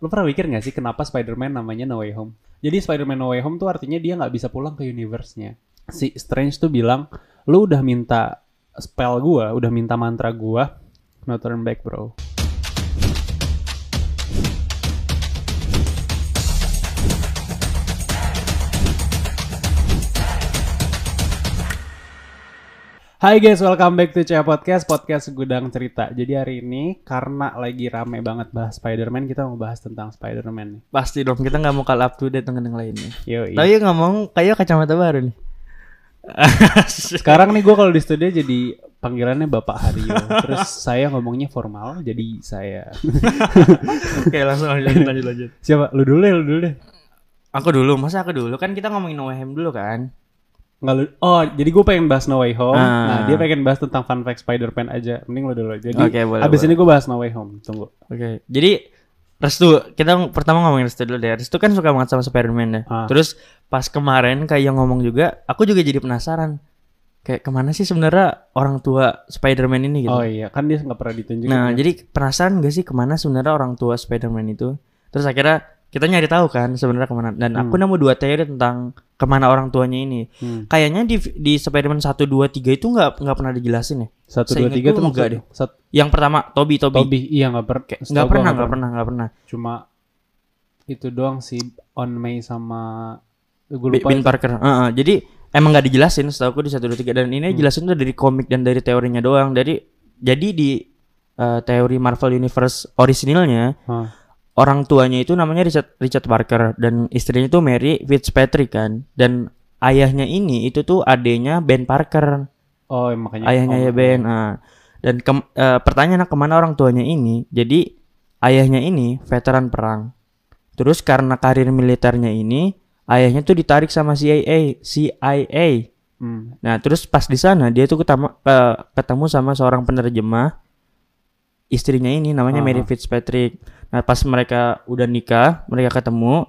Lo pernah mikir gak sih kenapa Spider-Man namanya No Way Home? Jadi Spider-Man No Way Home tuh artinya dia nggak bisa pulang ke universe-nya. Si Strange tuh bilang, lu udah minta spell gua, udah minta mantra gua, no turn back bro. Hai guys, welcome back to Cia Podcast, podcast Gudang Cerita. Jadi hari ini karena lagi rame banget bahas Spider-Man, kita mau bahas tentang Spider-Man nih. Pasti dong, kita nggak mau kalah up to date dengan yang lainnya. Yo, Tapi ngomong kayak kacamata baru nih. Sekarang nih gue kalau di studio jadi panggilannya Bapak Haryo. Terus saya ngomongnya formal, jadi saya. Oke langsung lanjut lanjut lanjut. Siapa? Lu dulu deh, lu dulu deh. Aku dulu, masa aku dulu kan kita ngomongin Home dulu kan. Nggak lu. Oh, jadi gue pengen bahas No Way Home. Ah. Nah, dia pengen bahas tentang fun fact Spider-Man aja. Mending lu dulu. Jadi Oke, boleh, abis boleh. ini gue bahas No Way Home. Tunggu. Oke, jadi Restu, kita pertama ngomongin Restu dulu deh. Restu kan suka banget sama Spider-Man ya. Ah. Terus pas kemarin kayak yang ngomong juga, aku juga jadi penasaran. Kayak ke mana sih sebenarnya orang tua Spider-Man ini gitu. Oh iya, kan dia nggak pernah ditunjukin. Nah, ya. jadi penasaran gak sih ke mana sebenarnya orang tua Spider-Man itu? Terus akhirnya kita nyari tahu kan sebenarnya ke mana. Dan aku nemu dua teori tentang ke mana orang tuanya ini. Hmm. Kayaknya di di Spider-Man 1 2 3 itu nggak nggak pernah dijelasin ya. Satu dua tiga tuh enggak deh. Sat- Yang pertama Toby Toby. Toby, iya nggak pernah. Nggak pernah, nggak pernah, nggak pernah. Cuma itu doang sih On May sama gue lupa. Bin Parker. Heeh, jadi emang nggak dijelasin setahu aku di 1 2 3 dan ini dijelasin tuh dari komik dan dari teorinya doang. Dari jadi di eh, teori Marvel Universe orisinilnya Hah. Orang tuanya itu namanya Richard Richard Parker dan istrinya itu Mary Fitzpatrick kan dan ayahnya ini itu tuh adenya Ben Parker Oh, makanya. ayahnya oh, ya Ben nah, dan kem- eh, pertanyaan ke mana orang tuanya ini jadi ayahnya ini veteran perang terus karena karir militernya ini ayahnya tuh ditarik sama CIA CIA Hmm. Nah, terus pas di sana dia tuh ketemu ke- ketemu sama seorang penerjemah istrinya ini namanya Mary Aha. Fitzpatrick. Nah, pas mereka udah nikah, mereka ketemu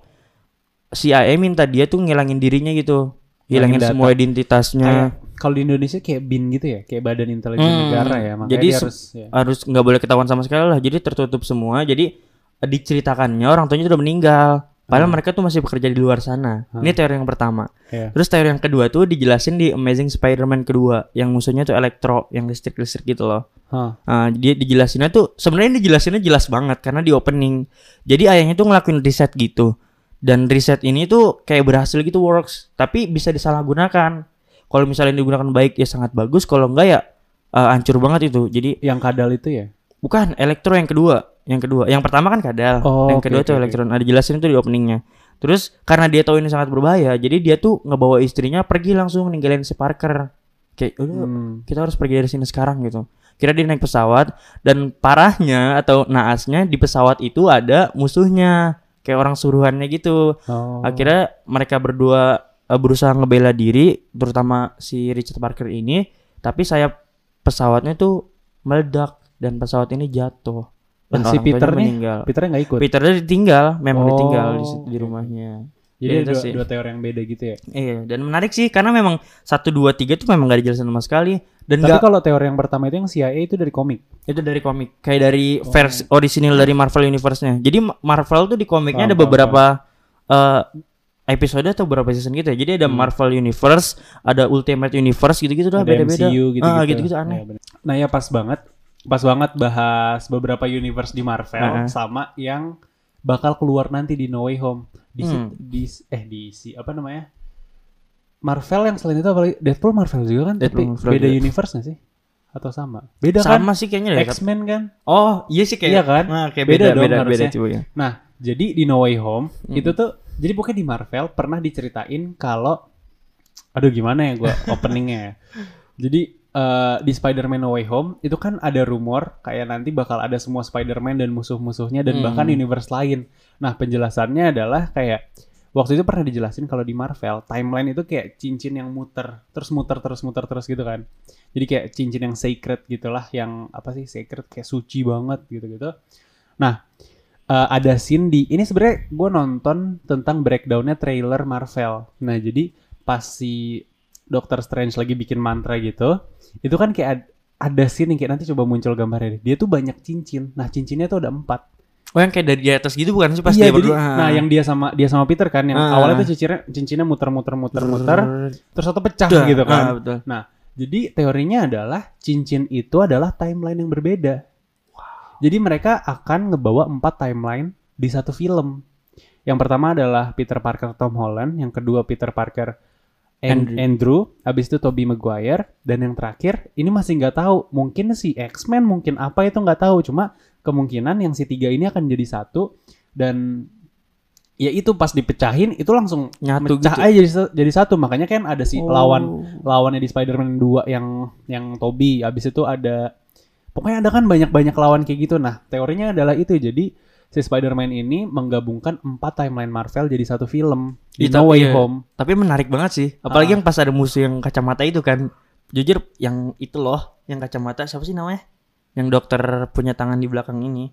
CIA minta dia tuh ngilangin dirinya gitu. Ngilangin Hilangin data. semua identitasnya. Kalau di Indonesia kayak BIN gitu ya, kayak Badan Intelijen Hmm, Negara ya. Makanya jadi harus ya. Harus nggak boleh ketahuan sama sekali lah. Jadi tertutup semua. Jadi eh, diceritakannya orang tuanya tuh udah meninggal. Padahal mereka tuh masih bekerja di luar sana. Ini teori yang pertama. Iya. Terus teori yang kedua tuh dijelasin di Amazing Spider-Man kedua, yang musuhnya tuh Electro, yang listrik-listrik gitu loh. Hah. Nah, dia dijelasinnya tuh sebenarnya dijelasinnya jelas banget karena di opening. Jadi ayahnya tuh ngelakuin riset gitu. Dan riset ini tuh kayak berhasil gitu works, tapi bisa disalahgunakan. Kalau misalnya digunakan baik ya sangat bagus, kalau enggak ya eh, hancur banget itu. Jadi Yang kadal itu ya. bukan Electro yang kedua, yang kedua. Yang pertama kan kadal, Oh, yang kedua oke, tuh oke. Electron. Ada jelasin tuh di openingnya. Terus karena dia tahu ini sangat berbahaya, jadi dia tuh ngebawa istrinya pergi langsung ninggalin si Parker. Kayak udah Hmm. kita harus pergi dari sini sekarang gitu. Kira dia naik pesawat dan parahnya atau naasnya di pesawat itu ada musuhnya kayak orang suruhannya gitu. Oh. Akhirnya mereka berdua eh, berusaha ngebela diri, terutama si Richard Parker ini, tapi sayap pesawatnya tuh meledak dan pesawat ini jatuh. Dan si Peter nih, meninggal. Peternya nggak ikut. Peternya ditinggal, memang Oh, ditinggal di, di rumahnya. Jadi Ya, ada itu dua, sih. dua teori yang beda gitu ya. Iya, dan menarik sih karena memang satu dua tiga tuh memang gak dijelasin sama sekali dan Tapi nggak kalau teori yang pertama itu yang CIA itu dari komik. itu dari komik kayak dari Oh. versi orisinil dari Marvel Universe-nya. Jadi Ma- Marvel tuh di komiknya Paham, ada beberapa eh, episode atau beberapa season gitu ya. Jadi ada Marvel Universe, ada Ultimate Universe gitu-gitu dah Hmm. Beda-beda. MCU gitu-gitu. Ah, gitu-gitu aneh. Bener. Nah ya pas banget, pas banget bahas beberapa universe di Marvel Heeh. sama yang bakal keluar nanti di No Way Home. Di, Hmm. di eh di si apa namanya? Marvel yang selain itu apa lagi? Deadpool Marvel juga kan, Deadpool tapi Marvel beda juga. universe gak sih? Atau sama? Beda kan? Sama sih kayaknya. X-Men kan? Oh, iya sih kayak Iya kan? Nah, kayak Beda beda dong beda beda, harusnya. coba ya. Nah, jadi di No Way Home Hmm. itu tuh jadi pokoknya di Marvel pernah diceritain kalau aduh gimana ya gua openingnya ya. Jadi eh, di Spider-Man No Way Home itu kan ada rumor kayak nanti bakal ada semua Spider-Man dan musuh-musuhnya dan Hmm. bahkan universe lain. Nah, penjelasannya adalah kayak waktu itu pernah dijelasin kalau di Marvel timeline itu kayak cincin yang muter, terus muter terus muter terus gitu kan. Jadi kayak cincin yang sacred gitulah yang apa sih sacred kayak suci banget gitu-gitu. Nah, eh, ada scene di ini sebenarnya gue nonton tentang breakdownnya trailer Marvel. Nah jadi pas si Doctor Strange lagi bikin mantra gitu, itu kan kayak ad- ada scene yang kayak nanti coba muncul gambarnya deh. Dia tuh banyak cincin. Nah cincinnya tuh ada empat. Oh yang kayak dari di atas gitu bukan sih pas iya, dia jadi, berdua? nah yang dia sama dia sama Peter kan yang Ah. awalnya tuh cincinnya cincinnya muter-muter muter-muter terus satu pecah Dah, gitu ah, kan. betul. Nah, jadi teorinya adalah cincin itu adalah timeline yang berbeda. Jadi mereka akan ngebawa empat timeline di satu film. Yang pertama adalah Peter Parker Tom Holland, yang kedua Peter Parker Andrew. Andrew, habis itu Tobey Maguire, dan yang terakhir ini masih nggak tahu. Mungkin si X-Men, mungkin apa itu nggak tahu. Cuma kemungkinan yang si tiga ini akan jadi satu dan ya itu pas dipecahin itu langsung Nyatu mecah gitu. aja jadi, jadi satu. Makanya kan ada si Oh. lawan lawannya di Spider-Man 2 yang yang Toby habis itu ada pokoknya ada kan banyak-banyak lawan kayak gitu nah teorinya adalah itu jadi si Spider-Man ini menggabungkan empat timeline Marvel jadi satu film di No Way iya. Home Tapi menarik banget sih. Apalagi Ah. yang pas ada musuh yang kacamata itu kan. Jujur yang itu loh, yang kacamata siapa sih namanya? Yang dokter punya tangan di belakang ini.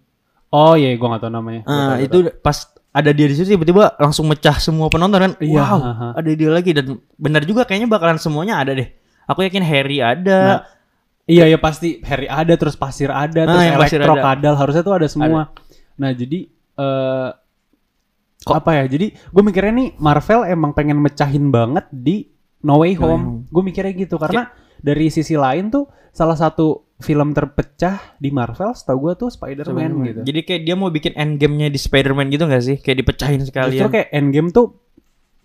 oh iya gua nggak tahu namanya Ah, tahu, itu pas ada dia di situ tiba-tiba langsung mecah semua penonton kan. Iya, Wow, aha. ada dia lagi dan benar juga kayaknya bakalan semuanya ada deh. Aku yakin Harry Nah, ada. iya ya pasti Harry ada terus pasir ada Ah, terus elektro ada. kadal harusnya tuh ada semua nah jadi eh Kok- apa ya? Jadi gue mikirnya nih Marvel emang pengen mecahin banget di No Way No Home. Gue mikirnya gitu karena dari sisi lain tuh salah satu film terpecah di Marvel setahu gue tuh Spider-Man, gitu. Jadi kayak dia mau bikin endgame-nya di Spider-Man gitu gak sih? Kayak dipecahin justru sekalian. kayak Endgame tuh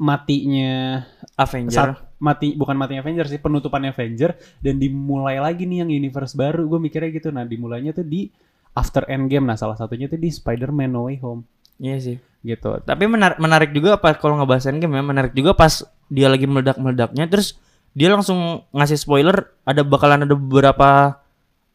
matinya Avenger. saat mati bukan matinya Avenger sih penutupan Avenger dan dimulai lagi nih yang universe baru. Gue mikirnya gitu. Nah dimulainya tuh di after Endgame nah salah satunya tuh di Spider-Man No Way Home Iya sih. gitu Tapi menarik, menarik juga pas kalau ngebahas endgame ya, menarik juga pas dia lagi meledak-meledaknya terus dia langsung ngasih spoiler ada bakalan ada beberapa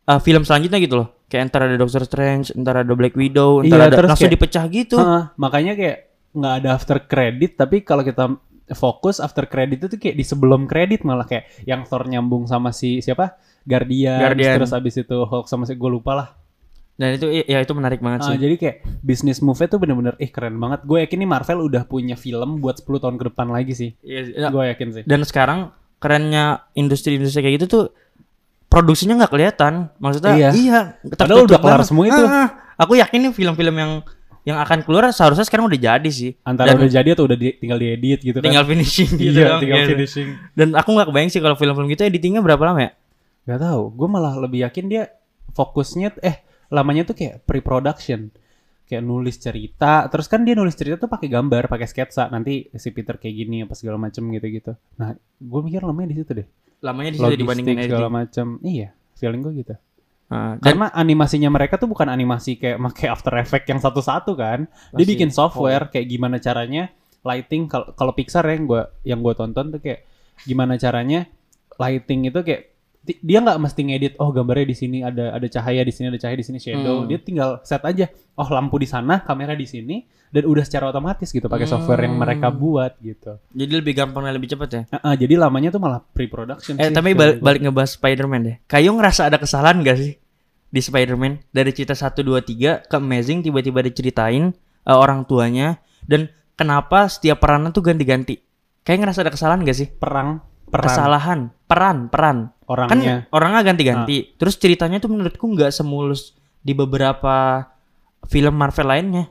uh, film selanjutnya gitu loh. Kayak entar ada Doctor Strange, entar ada Black Widow, entar Iya, ada terus langsung kayak- dipecah gitu. Heeh, makanya kayak nggak ada after credit tapi kalau kita fokus after credit itu kayak di sebelum kredit malah kayak yang Thor nyambung sama si siapa Guardian, Guardian. terus abis itu Hulk sama si gue lupa lah Dan itu ya itu menarik banget Ah, sih. jadi kayak bisnis move-nya tuh bener-bener eh keren banget gue yakin nih Marvel udah punya film buat 10 tahun ke depan lagi sih Iya. Nah, gue yakin sih dan sekarang kerennya industri-industri kayak gitu tuh produksinya nggak kelihatan. Maksudnya Iya. iya, Padahal udah kelar semua itu. Ah, ah. aku yakin nih film-film yang yang akan keluar seharusnya sekarang udah jadi sih. antara Dan udah jadi atau udah di- tinggal diedit gitu tinggal kan finishing gitu iya doang. tinggal Iya. finishing Dan aku nggak kebayang sih kalau film-film gitu editingnya berapa lama ya? Gak tahu, gue malah lebih yakin dia fokusnya eh lamanya tuh kayak pre-production, kayak nulis cerita. Terus kan dia nulis cerita tuh pakai gambar, pakai sketsa. Nanti si Peter kayak gini apa segala macem gitu-gitu. Nah, gue mikir lamanya di situ deh. Lamanya di situ dibandingin segala editing. macam. Iya, feeling gue gitu. Dan Karena animasinya mereka tuh bukan animasi kayak pakai After Effects yang satu-satu kan. Dia bikin software kayak gimana caranya lighting kalau kalau Pixar ya yang gua yang gua tonton tuh kayak gimana caranya lighting itu kayak dia nggak mesti ngedit oh gambarnya di sini ada ada cahaya di sini ada cahaya di sini shadow Hmm. dia tinggal set aja oh lampu di sana kamera di sini dan udah secara otomatis gitu pakai software yang Hmm. mereka buat gitu jadi lebih gampang dan lebih cepat ya. Nah, ah, jadi lamanya tuh malah pre-production Eh sih, tapi balik, balik ngebahas Spider-Man deh. Kayu ngerasa ada kesalahan gak sih di Spider-Man dari cerita 1 2 3 ke Amazing tiba-tiba diceritain eh, orang tuanya dan kenapa setiap peranan tuh ganti-ganti? Kayak ngerasa ada kesalahan gak sih? perang peran Kesalahan, peran, peran. Kan orangnya orangnya ganti-ganti. Terus ceritanya tuh menurutku nggak semulus di beberapa film Marvel lainnya.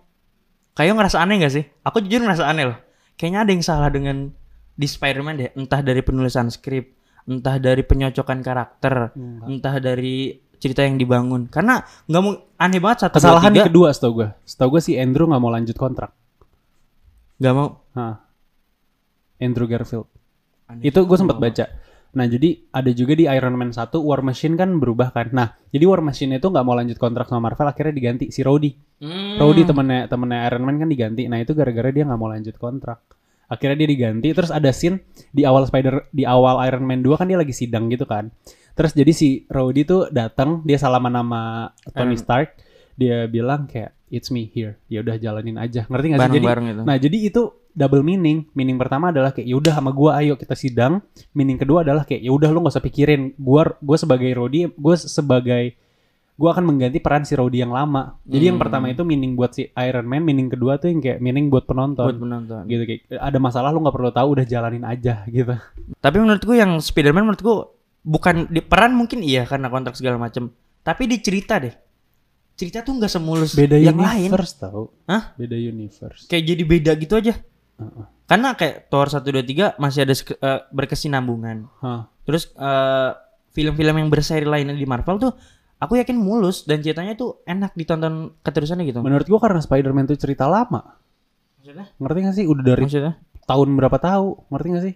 Kayak ngerasa aneh gak sih? Aku jujur ngerasa aneh loh. Kayaknya ada yang salah dengan di Spider-Man deh. Entah dari penulisan skrip, entah dari penyocokan karakter, Enggak. entah dari cerita yang dibangun. Karena nggak mau aneh banget satu kesalahan dua, tiga, kedua setahu gue setahu gue si Andrew nggak mau lanjut kontrak nggak mau. Hah. Andrew Garfield Aneh itu gue sempat baca nah jadi ada juga di Iron Man 1 War Machine kan berubah kan. Nah jadi War Machine itu nggak mau lanjut kontrak sama Marvel akhirnya diganti si Rhodey. Hmm. Rhodey temennya temennya Iron Man kan diganti. Nah itu gara-gara dia nggak mau lanjut kontrak. Akhirnya dia diganti. Terus ada scene di awal Spider di awal Iron Man 2 kan dia lagi sidang gitu kan. Terus jadi si Rhodey tuh datang dia salaman nama Tony Iron- Stark. Dia bilang kayak it's me here. Ya udah jalanin aja. Ngerti nggak sih? Jadi bareng-bareng gitu. Nah, jadi itu double meaning. Meaning pertama adalah kayak yaudah sama gua ayo kita sidang. Meaning kedua adalah kayak yaudah lu gak usah pikirin. Gua gua sebagai Rodi, gua sebagai gua akan mengganti peran si Rodi yang lama. Jadi yang Hmm. pertama itu meaning buat si Iron Man, meaning kedua tuh yang kayak meaning buat penonton. buat penonton. Gitu kayak ada masalah lu nggak perlu tahu udah jalanin aja gitu. Tapi menurutku yang Spider-Man menurutku bukan di peran mungkin iya karena kontrak segala macam, tapi di cerita deh. cerita tuh nggak semulus Beda yang lain. universe tau. Hah? Beda universe. Kayak jadi beda gitu aja. Karena kayak Thor 1 2 3 masih ada eh, berkesinambungan. Hah. Terus eh, film-film yang berseri lainnya di Marvel tuh aku yakin mulus dan ceritanya tuh enak ditonton keterusannya gitu. Menurut gua karena Spider-Man itu cerita lama. Maksudnya? Ngerti gak sih? Udah dari Maksudnya? tahun berapa tahu? Ngerti gak sih?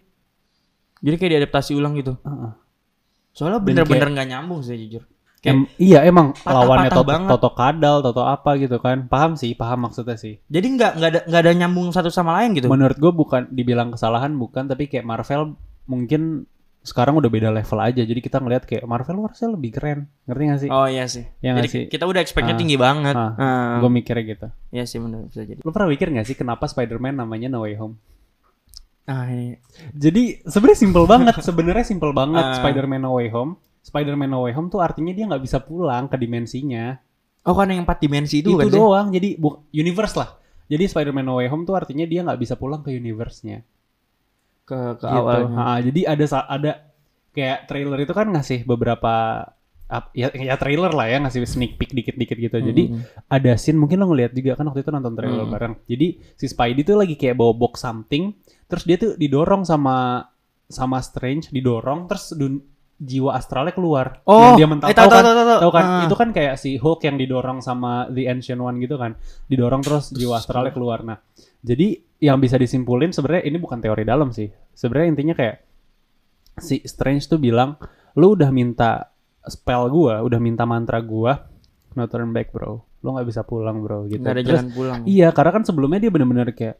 Jadi kayak diadaptasi ulang gitu. Heeh. Soalnya bener-bener nggak nyambung sih jujur. Kayak Em- iya emang patah-patah lawannya Toto, banget. Toto Kadal, Toto apa gitu kan. Paham sih, paham maksudnya sih. jadi nggak nggak ada nggak ada nyambung satu sama lain gitu. Menurut gue bukan dibilang kesalahan bukan, tapi kayak Marvel mungkin sekarang udah beda level aja. Jadi kita ngelihat kayak Marvel harusnya lebih keren. Ngerti gak sih? Oh iya sih. Ya Jadi sih? kita udah expect-nya Ah, tinggi banget. ah, Ah. Gue mikirnya gitu. Iya sih bener bisa jadi. Lo pernah mikir gak sih kenapa Spider-Man namanya No Way Home? Ah, iya. Jadi sebenarnya simple banget, sebenarnya simple banget Ah. Spider-Man No Way Home. Spider-Man No Way Home tuh artinya dia nggak bisa pulang ke dimensinya. Oh kan yang empat dimensi itu, Itu, kan sih? doang. Jadi bu universe lah. Jadi Spider-Man No Way Home tuh artinya dia nggak bisa pulang ke universe-nya. Ke ke gitu. awalnya. Ha, jadi ada ada kayak trailer itu kan ngasih beberapa ap- ya, ya trailer lah ya ngasih sneak peek dikit-dikit gitu. Jadi Hmm. ada scene mungkin lo ngeliat juga kan waktu itu nonton trailer Hmm. bareng. Jadi si Spidey tuh lagi kayak bawa box something, terus dia tuh didorong sama sama Strange, didorong terus dun- jiwa astralnya keluar. Oh, yang dia mental eh, tahu, kan? tahu, tahu, tahu. Tahu kan? Ah. Itu kan kayak si Hulk yang didorong sama The Ancient One gitu kan. Didorong terus jiwa astralnya keluar. Nah, jadi yang bisa disimpulin sebenarnya ini bukan teori dalam sih. Sebenarnya intinya kayak si Strange tuh bilang, "Lu udah minta spell gua, udah minta mantra gua, no turn back, bro. Lu nggak bisa pulang, bro." gitu. Nggak ada Terus, jalan pulang. Iya, karena kan sebelumnya dia bener-bener kayak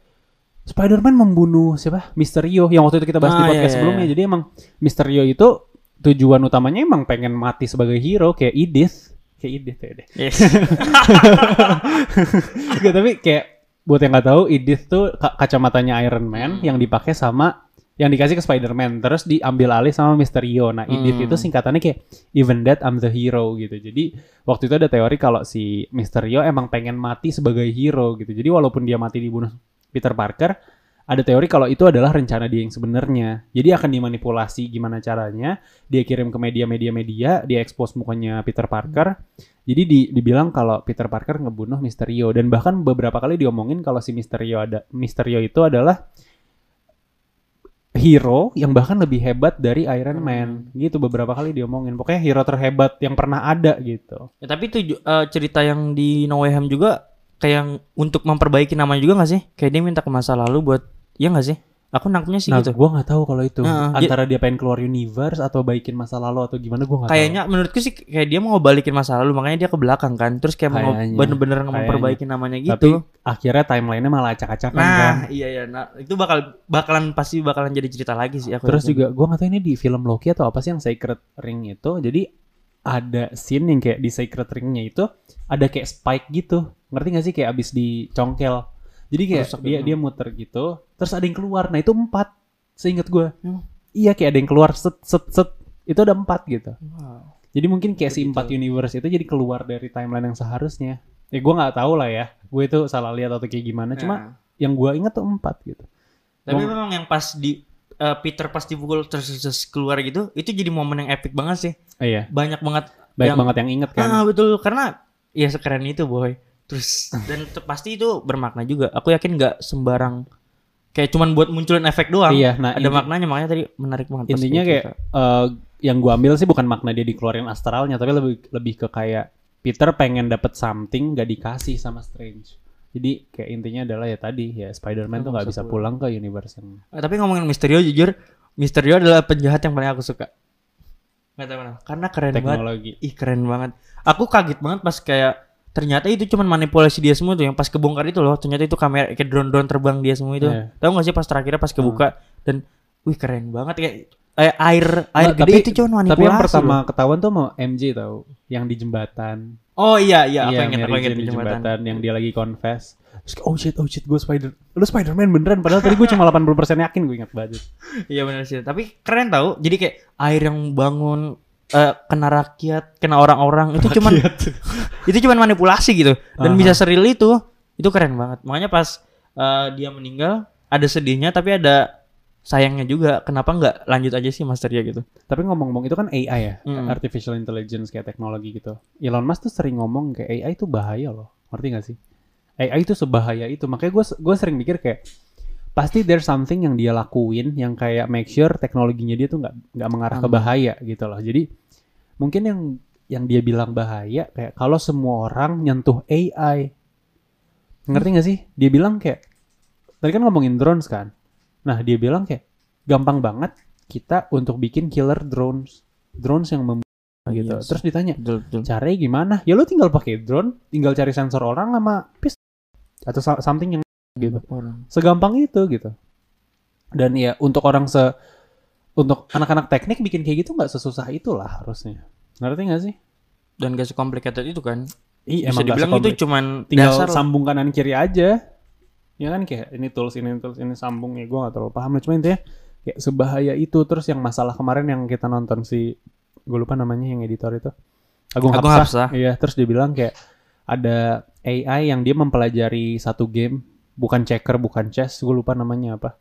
Spider-Man membunuh siapa? Mysterio yang waktu itu kita bahas di Ah, podcast iya, iya, sebelumnya. iya. Jadi emang Mysterio itu tujuan utamanya emang pengen mati sebagai hero kayak Edith. Kayak Edith ya deh. Yes. Nggak, tapi kayak buat yang nggak tahu Edith tuh ka- kacamatanya Iron Man Hmm. yang dipakai sama yang dikasih ke Spider-Man terus diambil alih sama Mysterio. Nah, Edith Hmm. itu singkatannya kayak even that I'm the hero gitu. Jadi waktu itu ada teori kalau si Mysterio emang pengen mati sebagai hero gitu. Jadi walaupun dia mati dibunuh Peter Parker, ada teori kalau itu adalah rencana dia yang sebenarnya. Jadi akan dimanipulasi gimana caranya, dia kirim ke media-media media, dia expose mukanya Peter Parker. Jadi di- dibilang kalau Peter Parker ngebunuh Mysterio. Dan bahkan beberapa kali diomongin kalau si Mysterio ada Mysterio itu adalah hero yang bahkan lebih hebat dari Iron Man. Gitu beberapa kali diomongin. Pokoknya hero terhebat yang pernah ada gitu. Ya, tapi itu ju- eh, cerita yang di No Way Home juga kayak yang untuk memperbaiki namanya juga gak sih? Kayak dia minta ke masa lalu buat ya gak sih? Aku nangkepnya sih nah gitu. gua nggak tahu kalau itu Nah, antara dia pengen keluar universe atau baikin masa lalu atau gimana gua nggak tahu Kayaknya menurutku sih kayak dia mau balikin masa lalu makanya dia ke belakang kan. Terus kayak mau bener-bener memperbaiki namanya gitu. tapi akhirnya timelinenya malah acak-acakan kan nah, iya iya. Nah, itu bakal bakalan pasti bakalan jadi cerita lagi sih aku. Terus juga gua nggak tahu ini di film Loki atau apa sih yang Sacred Ring itu. Jadi ada scene yang kayak di Sacred Ringnya itu ada kayak spike gitu. Ngerti gak sih kayak abis dicongkel. Jadi kayak Rusak dia gitu. dia muter gitu. Terus ada yang keluar. Nah itu empat. Seingat gua. Hmm. Iya kayak ada yang keluar set set set. Itu ada empat gitu. Wow. Jadi mungkin kayak si Begitu. empat universe itu jadi keluar dari timeline yang seharusnya. Ya gua nggak tahu lah ya. Gue itu salah lihat atau kayak gimana. Cuma Nah. yang gua ingat tuh empat gitu. Tapi memang yang pas di eh, Peter pas dipukul terus, terus keluar gitu, itu jadi momen yang epic banget sih. Oh, iya. Banyak banget Baik yang- banget yang inget kan. Ah betul karena ya sekeren itu boy. Terus dan pasti itu bermakna juga. Aku yakin nggak sembarang kayak cuman buat munculin efek doang. Iya, nah Ada inti- maknanya makanya tadi menarik banget. intinya kayak eh, yang gua ambil sih bukan makna dia dikeluarin astralnya tapi lebih lebih ke kayak Peter pengen dapet something gak dikasih sama Strange jadi kayak intinya adalah ya tadi ya Spider-Man tuh nggak bisa pulang ke universe yang Eh, tapi ngomongin Misterio jujur, Misterio adalah penjahat yang paling aku suka. Gak tahu kenapa. Karena keren banget. teknologi Ih keren banget. Aku kaget banget pas kayak ternyata itu cuman manipulasi dia semua tuh yang pas kebongkar itu loh ternyata itu kamera kayak drone-drone terbang dia semua itu. Iya. Tahu gak sih pas terakhirnya pas kebuka dan wih keren banget kayak eh, air air Nggak, gede tapi- itu cuman manipulasi. tapi yang pertama loh. ketahuan tuh mau MJ tahu yang di jembatan Oh iya iya Iya, aku Mary ingat Jane di jembatan. jembatan yang dia lagi confess Terus oh shit oh shit gue Spider lu Spider-Man beneran padahal tadi gue cuma 80% yakin gue ingat banget Iya benar sih. Tapi keren tau. Jadi kayak air yang bangun eh, kena rakyat, kena orang-orang itu cuman itu cuman manipulasi gitu dan Aha. bisa seril itu. Itu keren banget. Makanya pas eh, dia meninggal ada sedihnya tapi ada sayangnya juga kenapa nggak lanjut aja sih masternya gitu. Tapi ngomong-ngomong itu kan AI ya, Hmm. artificial intelligence kayak teknologi gitu. Elon Musk tuh sering ngomong kayak AI itu bahaya loh, ngerti gak sih? AI itu sebahaya itu, makanya gue gue sering mikir kayak pasti there's something yang dia lakuin yang kayak make sure teknologinya dia tuh nggak nggak mengarah ke Aman. bahaya gitu loh. Jadi mungkin yang yang dia bilang bahaya kayak kalau semua orang nyentuh AI, ngerti gak sih? Dia bilang kayak tadi kan ngomongin drones kan, nah dia bilang kayak gampang banget kita untuk bikin killer drones, drones yang mem gitu. Iya sih. Terus ditanya Betul, betul. caranya gimana? Ya lu tinggal pakai drone, tinggal cari sensor orang sama pis atau so- something yang gitu. Orang. segampang itu gitu. Dan ya untuk orang se untuk anak-anak teknik bikin kayak gitu nggak sesusah itulah harusnya. Ngerti nggak sih? Dan gak complicated itu kan. Iya, Bisa dibilang itu cuman tinggal dasar lah. sambung kanan kiri aja. Ya kan kayak ini tools ini tools ini sambung ya gue nggak terlalu paham cuma intinya kayak sebahaya itu terus yang masalah kemarin yang kita nonton si gue lupa namanya yang editor itu Agung, Agung. Hapsah. Iya, terus dia bilang kayak ada AI yang dia mempelajari satu game bukan checker bukan chess gue lupa namanya apa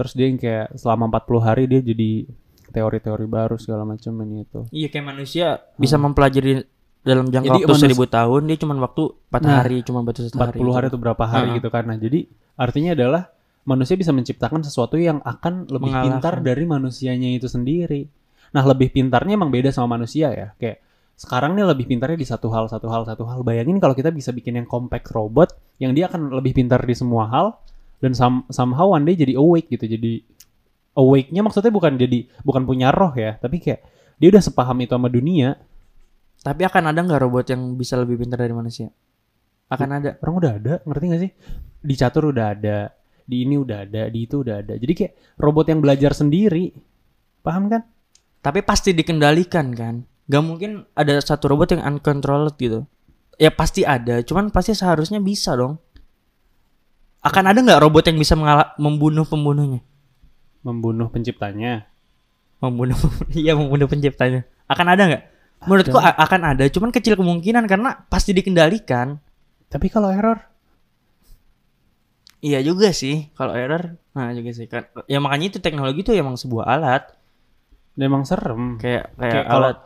terus dia yang kayak selama 40 hari dia jadi teori-teori baru segala macam ini itu Iya kayak manusia bisa mempelajari dalam jangka Hmm. Jadi waktu seribu tahun dia cuma waktu 4 Nah, hari cuma batu satu 40 hari, itu berapa hari Heeh. gitu kan nah jadi artinya adalah manusia bisa menciptakan sesuatu yang akan lebih Mengalahkan. pintar dari manusianya itu sendiri nah lebih pintarnya emang beda sama manusia ya kayak sekarang nih lebih pintarnya di satu hal satu hal satu hal bayangin kalau kita bisa bikin yang compact robot yang dia akan lebih pintar di semua hal dan some- somehow one day jadi awake gitu jadi awake-nya maksudnya bukan jadi bukan punya roh ya tapi kayak dia udah sepaham itu sama dunia Tapi akan ada nggak robot yang bisa lebih pintar dari manusia? Akan ada. orang udah ada ngerti gak sih di catur udah ada di ini udah ada di itu udah ada jadi kayak robot yang belajar sendiri paham kan Tapi pasti dikendalikan kan. Gak mungkin ada satu robot yang uncontrolled gitu. Ya pasti ada, cuman pasti seharusnya bisa dong. Akan ada nggak robot yang bisa mengalah, membunuh pembunuhnya? membunuh penciptanya Membunuh, iya membunuh penciptanya. Akan ada nggak? Menurutku a- akan ada, cuman kecil kemungkinan karena pasti dikendalikan. tapi kalau error Iya juga sih, kalau error, nah juga sih kan. Ya makanya itu teknologi itu emang sebuah alat, memang serem kayak kayak, Kayak kalau- alat.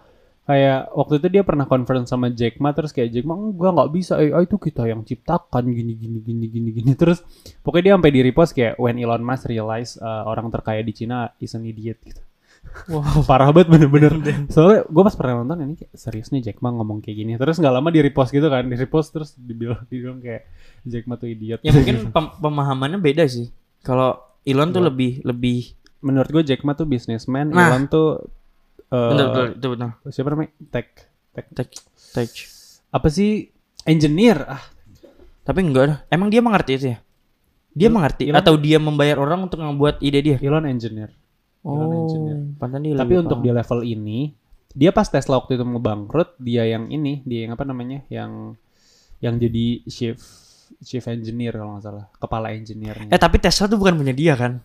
Kayak waktu itu dia pernah conference sama Jack Ma terus kayak Jack Ma enggak nggak bisa AI itu kita yang ciptakan gini gini gini gini gini terus pokoknya dia sampai di repost kayak when Elon Musk realize uh, orang terkaya di Cina is an idiot gitu Wah parah banget bener-bener Soalnya gue pas pernah nonton ini kayak serius nih Jack Ma ngomong kayak gini Terus gak lama di repost gitu kan Di repost terus dibilang, dibilang kayak Jack Ma tuh idiot Ya mungkin pem- pemahamannya beda sih. Kalau Elon tuh Iya. lebih lebih Menurut gue Jack Ma tuh businessman Nah. Elon tuh uh, betul betul itu betul. Siapa namanya? Tech, tech Tech, tech. Apa sih? Engineer ah Tapi enggak. Emang dia mengerti itu ya? Dia Il- mengerti Elon- atau dia membayar orang untuk membuat ide dia? Elon engineer Elon engineer. dia Tapi untuk paham. di level ini Dia pas Tesla waktu itu mau bangkrut Dia yang ini Dia yang apa namanya Yang Yang jadi chief Chief engineer kalau nggak salah Kepala engineer Eh tapi Tesla tuh bukan punya dia kan?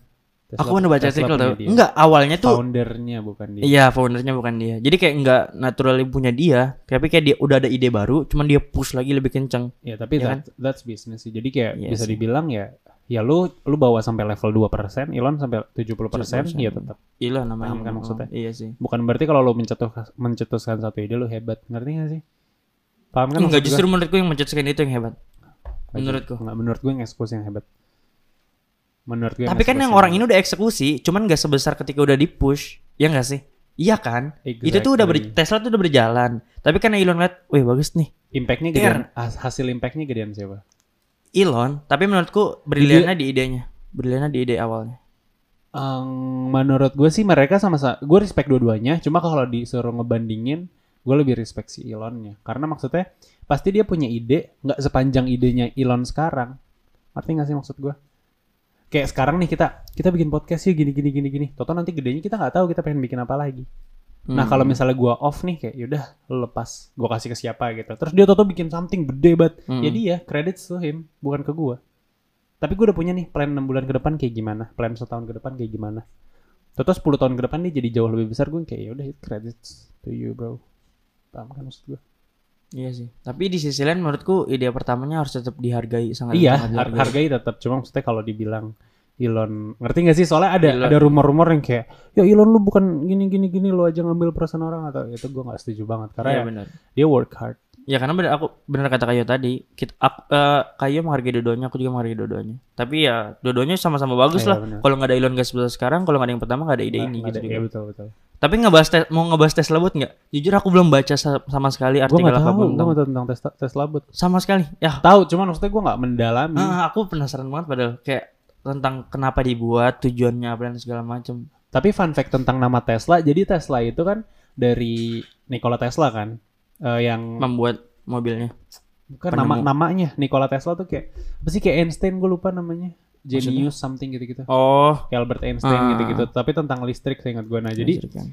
Aku pernah baca artikel tau. Enggak awalnya tuh Foundernya bukan dia Iya, foundernya bukan dia. Jadi kayak enggak naturally punya dia, tapi kayak dia udah ada ide baru, cuman dia push lagi lebih kenceng. Ya tapi Ya that- that's business sih. Jadi kayak Iya bisa dibilang ya ya lu lu bawa sampai level 2%, Elon sampai 70%, 70%. ya tetap. Iya namanya. Paham kan maksudnya? Iya sih. Bukan berarti kalau lu mencetus mencetuskan satu ide lu hebat. Ngerti gak sih? Paham kan enggak justru menurutku yang mencetuskan itu yang hebat. menurutku. Enggak, menurut gue yang eksekusi yang hebat. Menurut gue Tapi kan yang orang ini udah eksekusi, cuman nggak sebesar ketika udah di-push. Ya enggak sih? Iya kan? Itu tuh udah ber- Exactly. Tesla tuh udah berjalan. Tapi karena Elon lihat, "Wih, bagus nih." impactnya gedean has- hasil impactnya gedean siapa? Elon, tapi menurutku briliannya di idenya. Briliannya di ide awalnya. Ehm, menurut gue sih mereka sama-sama gue respect dua-duanya cuma kalau disuruh ngebandingin gue lebih respect si Elonnya karena maksudnya pasti dia punya ide nggak sepanjang idenya Elon sekarang ngerti nggak sih maksud gue kayak sekarang nih kita kita bikin podcast sih gini gini gini gini. Toto nanti gedenya kita nggak tahu kita pengen bikin apa lagi. Nah Hmm. kalau misalnya gue off nih kayak yaudah lepas. Gue kasih ke siapa gitu. Terus dia Toto bikin something gede banget. Hmm. ya dia credits to him bukan ke gue tapi gue udah punya nih plan 6 bulan ke depan kayak gimana plan setahun ke depan kayak gimana. Toto 10 tahun ke depan dia jadi jauh lebih besar gue kayak yaudah credits to you bro. Paham kan maksud gue Iya sih. Tapi di sisi lain menurutku ide pertamanya harus tetap dihargai sangat iya dihargai. hargai tetap cuma maksudnya kalau dibilang Elon ngerti gak sih soalnya ada Elon. ada rumor-rumor yang kayak ya Elon lu bukan gini gini gini lu aja ngambil perasaan orang atau itu gue nggak setuju banget karena Iya ya, dia work hard Ya karena bener aku bener kata Kayo tadi, kita aku, eh, Kayo menghargai dua-duanya, aku juga menghargai dua-duanya. Tapi ya dua-duanya sama-sama bagus Iya, lah. Kalau nggak ada Elon Musk sekarang, kalau nggak ada yang pertama nggak ada ide Nggak- ini gitu ada- juga. iya betul betul Tapi ngebahas tes, mau ngebahas Tesla bot nggak? Jujur aku belum baca sa- sama sekali artikel tahu apa pun gue tentang tahu tentang Tesla Tesla bot sama sekali. Ya, tahu cuman maksudnya gue nggak mendalami ah, aku penasaran banget padahal kayak tentang kenapa dibuat, tujuannya apa dan segala macam. Tapi fun fact tentang nama Tesla, jadi Tesla itu kan dari Nikola Tesla kan, Eh, yang Membuat mobilnya. bukan penemu. nama namanya Nikola Tesla tuh kayak apa sih kayak Einstein gue lupa namanya, Genius something gitu-gitu, Oh, kayak Albert Einstein Ah. gitu-gitu. Tapi tentang listrik saya ingat gue. Nah jadi kan.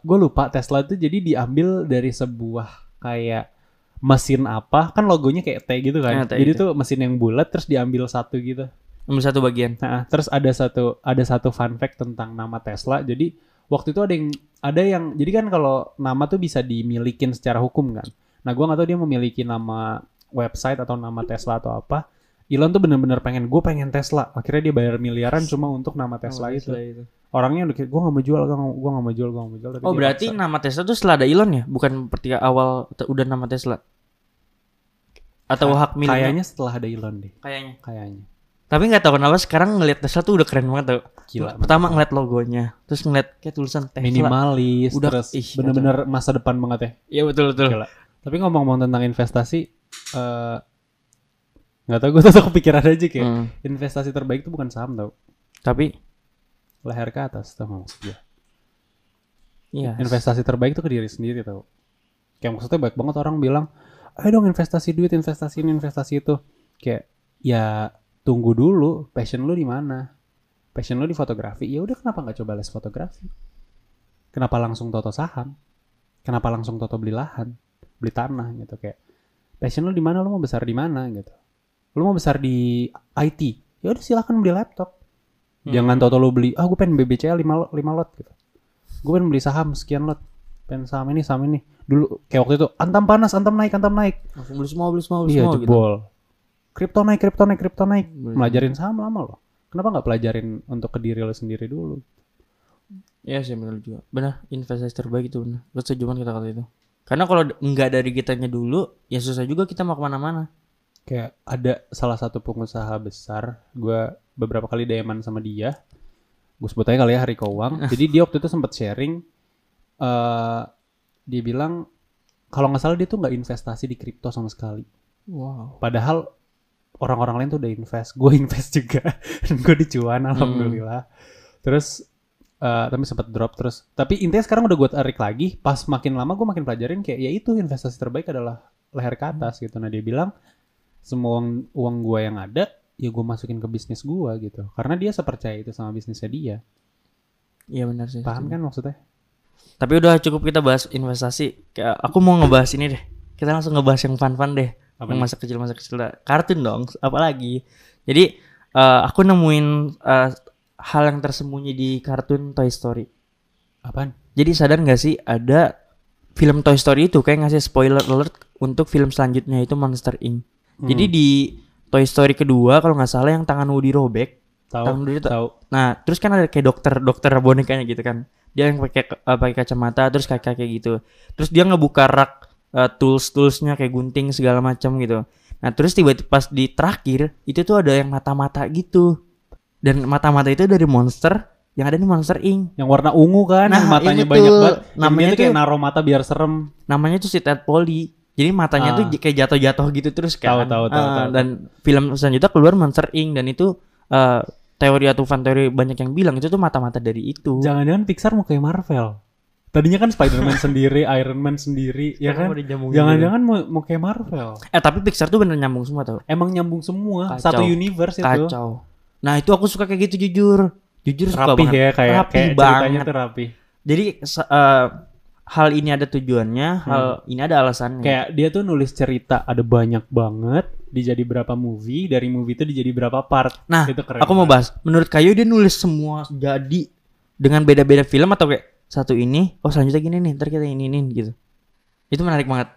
gue lupa Tesla itu jadi diambil dari sebuah kayak mesin apa kan logonya kayak T gitu kan. Ya, T jadi itu. tuh mesin yang bulat terus diambil satu gitu. Ambil satu bagian. Nah, terus ada satu ada satu fun fact tentang nama Tesla. Jadi waktu itu ada yang ada yang jadi kan kalau nama tuh bisa dimilikin secara hukum kan. Nah, gua nggak tahu dia memiliki nama website atau nama Tesla atau apa. Elon tuh bener-bener pengen gue pengen Tesla. Akhirnya dia bayar miliaran cuma untuk nama Tesla Oh, itu. itu. Orangnya udah gue nggak mau jual, gue nggak mau jual, gue nggak mau jual. tapi Oh berarti paksa. nama Tesla tuh setelah ada Elon ya, bukan ketika awal udah nama Tesla. Atau hak miliknya? kayaknya setelah ada Elon deh, Kayaknya. kayaknya. Tapi nggak tahu kenapa sekarang ngelihat Tesla tuh udah keren banget tuh. Gila. Pertama ngeliat logonya, terus ngeliat kayak tulisan Tesla. Minimalis, Udah, terus ih, bener-bener masa depan banget ya. Iya betul betul. Gila. Tapi ngomong-ngomong tentang investasi, eh nggak tahu gue tuh kepikiran aja kayak Hmm. investasi terbaik itu bukan saham tau, Tapi leher ke atas tau nggak maksud gue. iya. Investasi terbaik itu ke diri sendiri tau. Kayak maksudnya baik banget orang bilang, ayo dong investasi duit, investasi ini, investasi itu. Kayak ya tunggu dulu, passion lu di mana? Passion lu di fotografi, ya udah kenapa nggak coba les fotografi? Kenapa langsung toto saham? Kenapa langsung toto beli lahan, beli tanah gitu kayak passion lu di mana? Lu mau besar di mana gitu? Lu mau besar di IT, ya udah silahkan beli laptop. Jangan toto lu beli, ah gue pengen BBCA 5 lot, 5 lot gitu. Gue pengen beli saham sekian lot. Pengen saham ini, saham ini. Dulu kayak waktu itu antam panas, antam naik, antam naik. Langsung beli semua, beli semua, beli Iya semua gitu. Kripto naik, kripto naik, kripto naik. Bener. Melajarin saham lama loh. Kenapa nggak pelajarin untuk ke diri lo sendiri dulu? Iya sih benar juga. Benar, investasi terbaik itu benar. Gue setuju banget kata-kata itu. Karena kalau nggak dari kitanya dulu, ya susah juga kita mau ke mana-mana. Kayak ada salah satu pengusaha besar, gue beberapa kali DM sama dia. Gue sebut aja kali ya Hari Kowang. Jadi dia waktu itu sempat sharing, eh dia bilang kalau nggak salah dia tuh nggak investasi di kripto sama sekali. Wow. Padahal orang-orang lain tuh udah invest, gue invest juga, dan gue dicuan alhamdulillah. Terus eh, tapi sempat drop terus. Tapi intinya sekarang udah gue tarik lagi. Pas makin lama gue makin pelajarin kayak ya itu investasi terbaik adalah leher ke atas gitu. Nah dia bilang semua uang, uang gue yang ada ya gue masukin ke bisnis gue gitu. Karena dia sepercaya itu sama bisnisnya dia. Iya benar sih. Paham kan maksudnya? Tapi udah cukup kita bahas investasi. Kayak aku mau ngebahas ini deh. Kita langsung ngebahas yang fun-fun deh. Apa yang masa kecil masa kecil dah. Kartun dong, apalagi. Jadi eh, aku nemuin eh, hal yang tersembunyi di kartun Toy Story. Apaan? Jadi sadar nggak sih ada film Toy Story itu kayak ngasih spoiler alert untuk film selanjutnya itu Monster Inc. Jadi Hmm. di Toy Story kedua kalau nggak salah yang tangan Woody robek. tahu dulu tuh- tahu Nah terus kan ada kayak dokter dokter bonekanya gitu kan. Dia yang pakai eh, pakai kacamata terus kayak kayak gitu. Terus dia ngebuka rak tools toolsnya kayak gunting segala macam gitu. Nah terus tiba-tiba pas di terakhir itu tuh ada yang mata-mata gitu. Dan mata-mata itu dari monster yang ada di Monster Inc. yang warna ungu kan, Nah, yang matanya banyak betul. banget. Namanya tuh kayak tuh- naruh mata biar serem. namanya tuh si Ted Polly. Jadi matanya Ah. tuh kayak jatuh-jatuh gitu terus kan. Tahu, tahu, tahu, Ah, tahu. Dan film selanjutnya keluar Monster Inc dan itu eh, teori atau fan teori banyak yang bilang itu tuh mata-mata dari itu. Jangan-jangan Pixar mau kayak Marvel. Tadinya kan Spider-Man sendiri, Iron Man sendiri, ya kan? Jangan-jangan mau, mau kayak Marvel. Eh tapi Pixar tuh bener nyambung semua tau. Emang nyambung semua, Kacau. satu universe itu. Kacau. Nah itu aku suka kayak gitu jujur. Jujur suka Rapi banget. ya kayak Rapi kayak ceritanya banget. tuh rapi. Jadi eh, hal ini ada tujuannya, hal ini ada alasannya. Hmm. Kayak dia tuh nulis cerita ada banyak banget, dijadi berapa movie, dari movie itu dijadi berapa part. Nah, itu keren. aku mau bahas. Menurut Kayu dia nulis semua jadi dengan beda-beda film atau kayak satu ini, oh selanjutnya gini nih, ntar kita ini ini gitu. Itu menarik banget.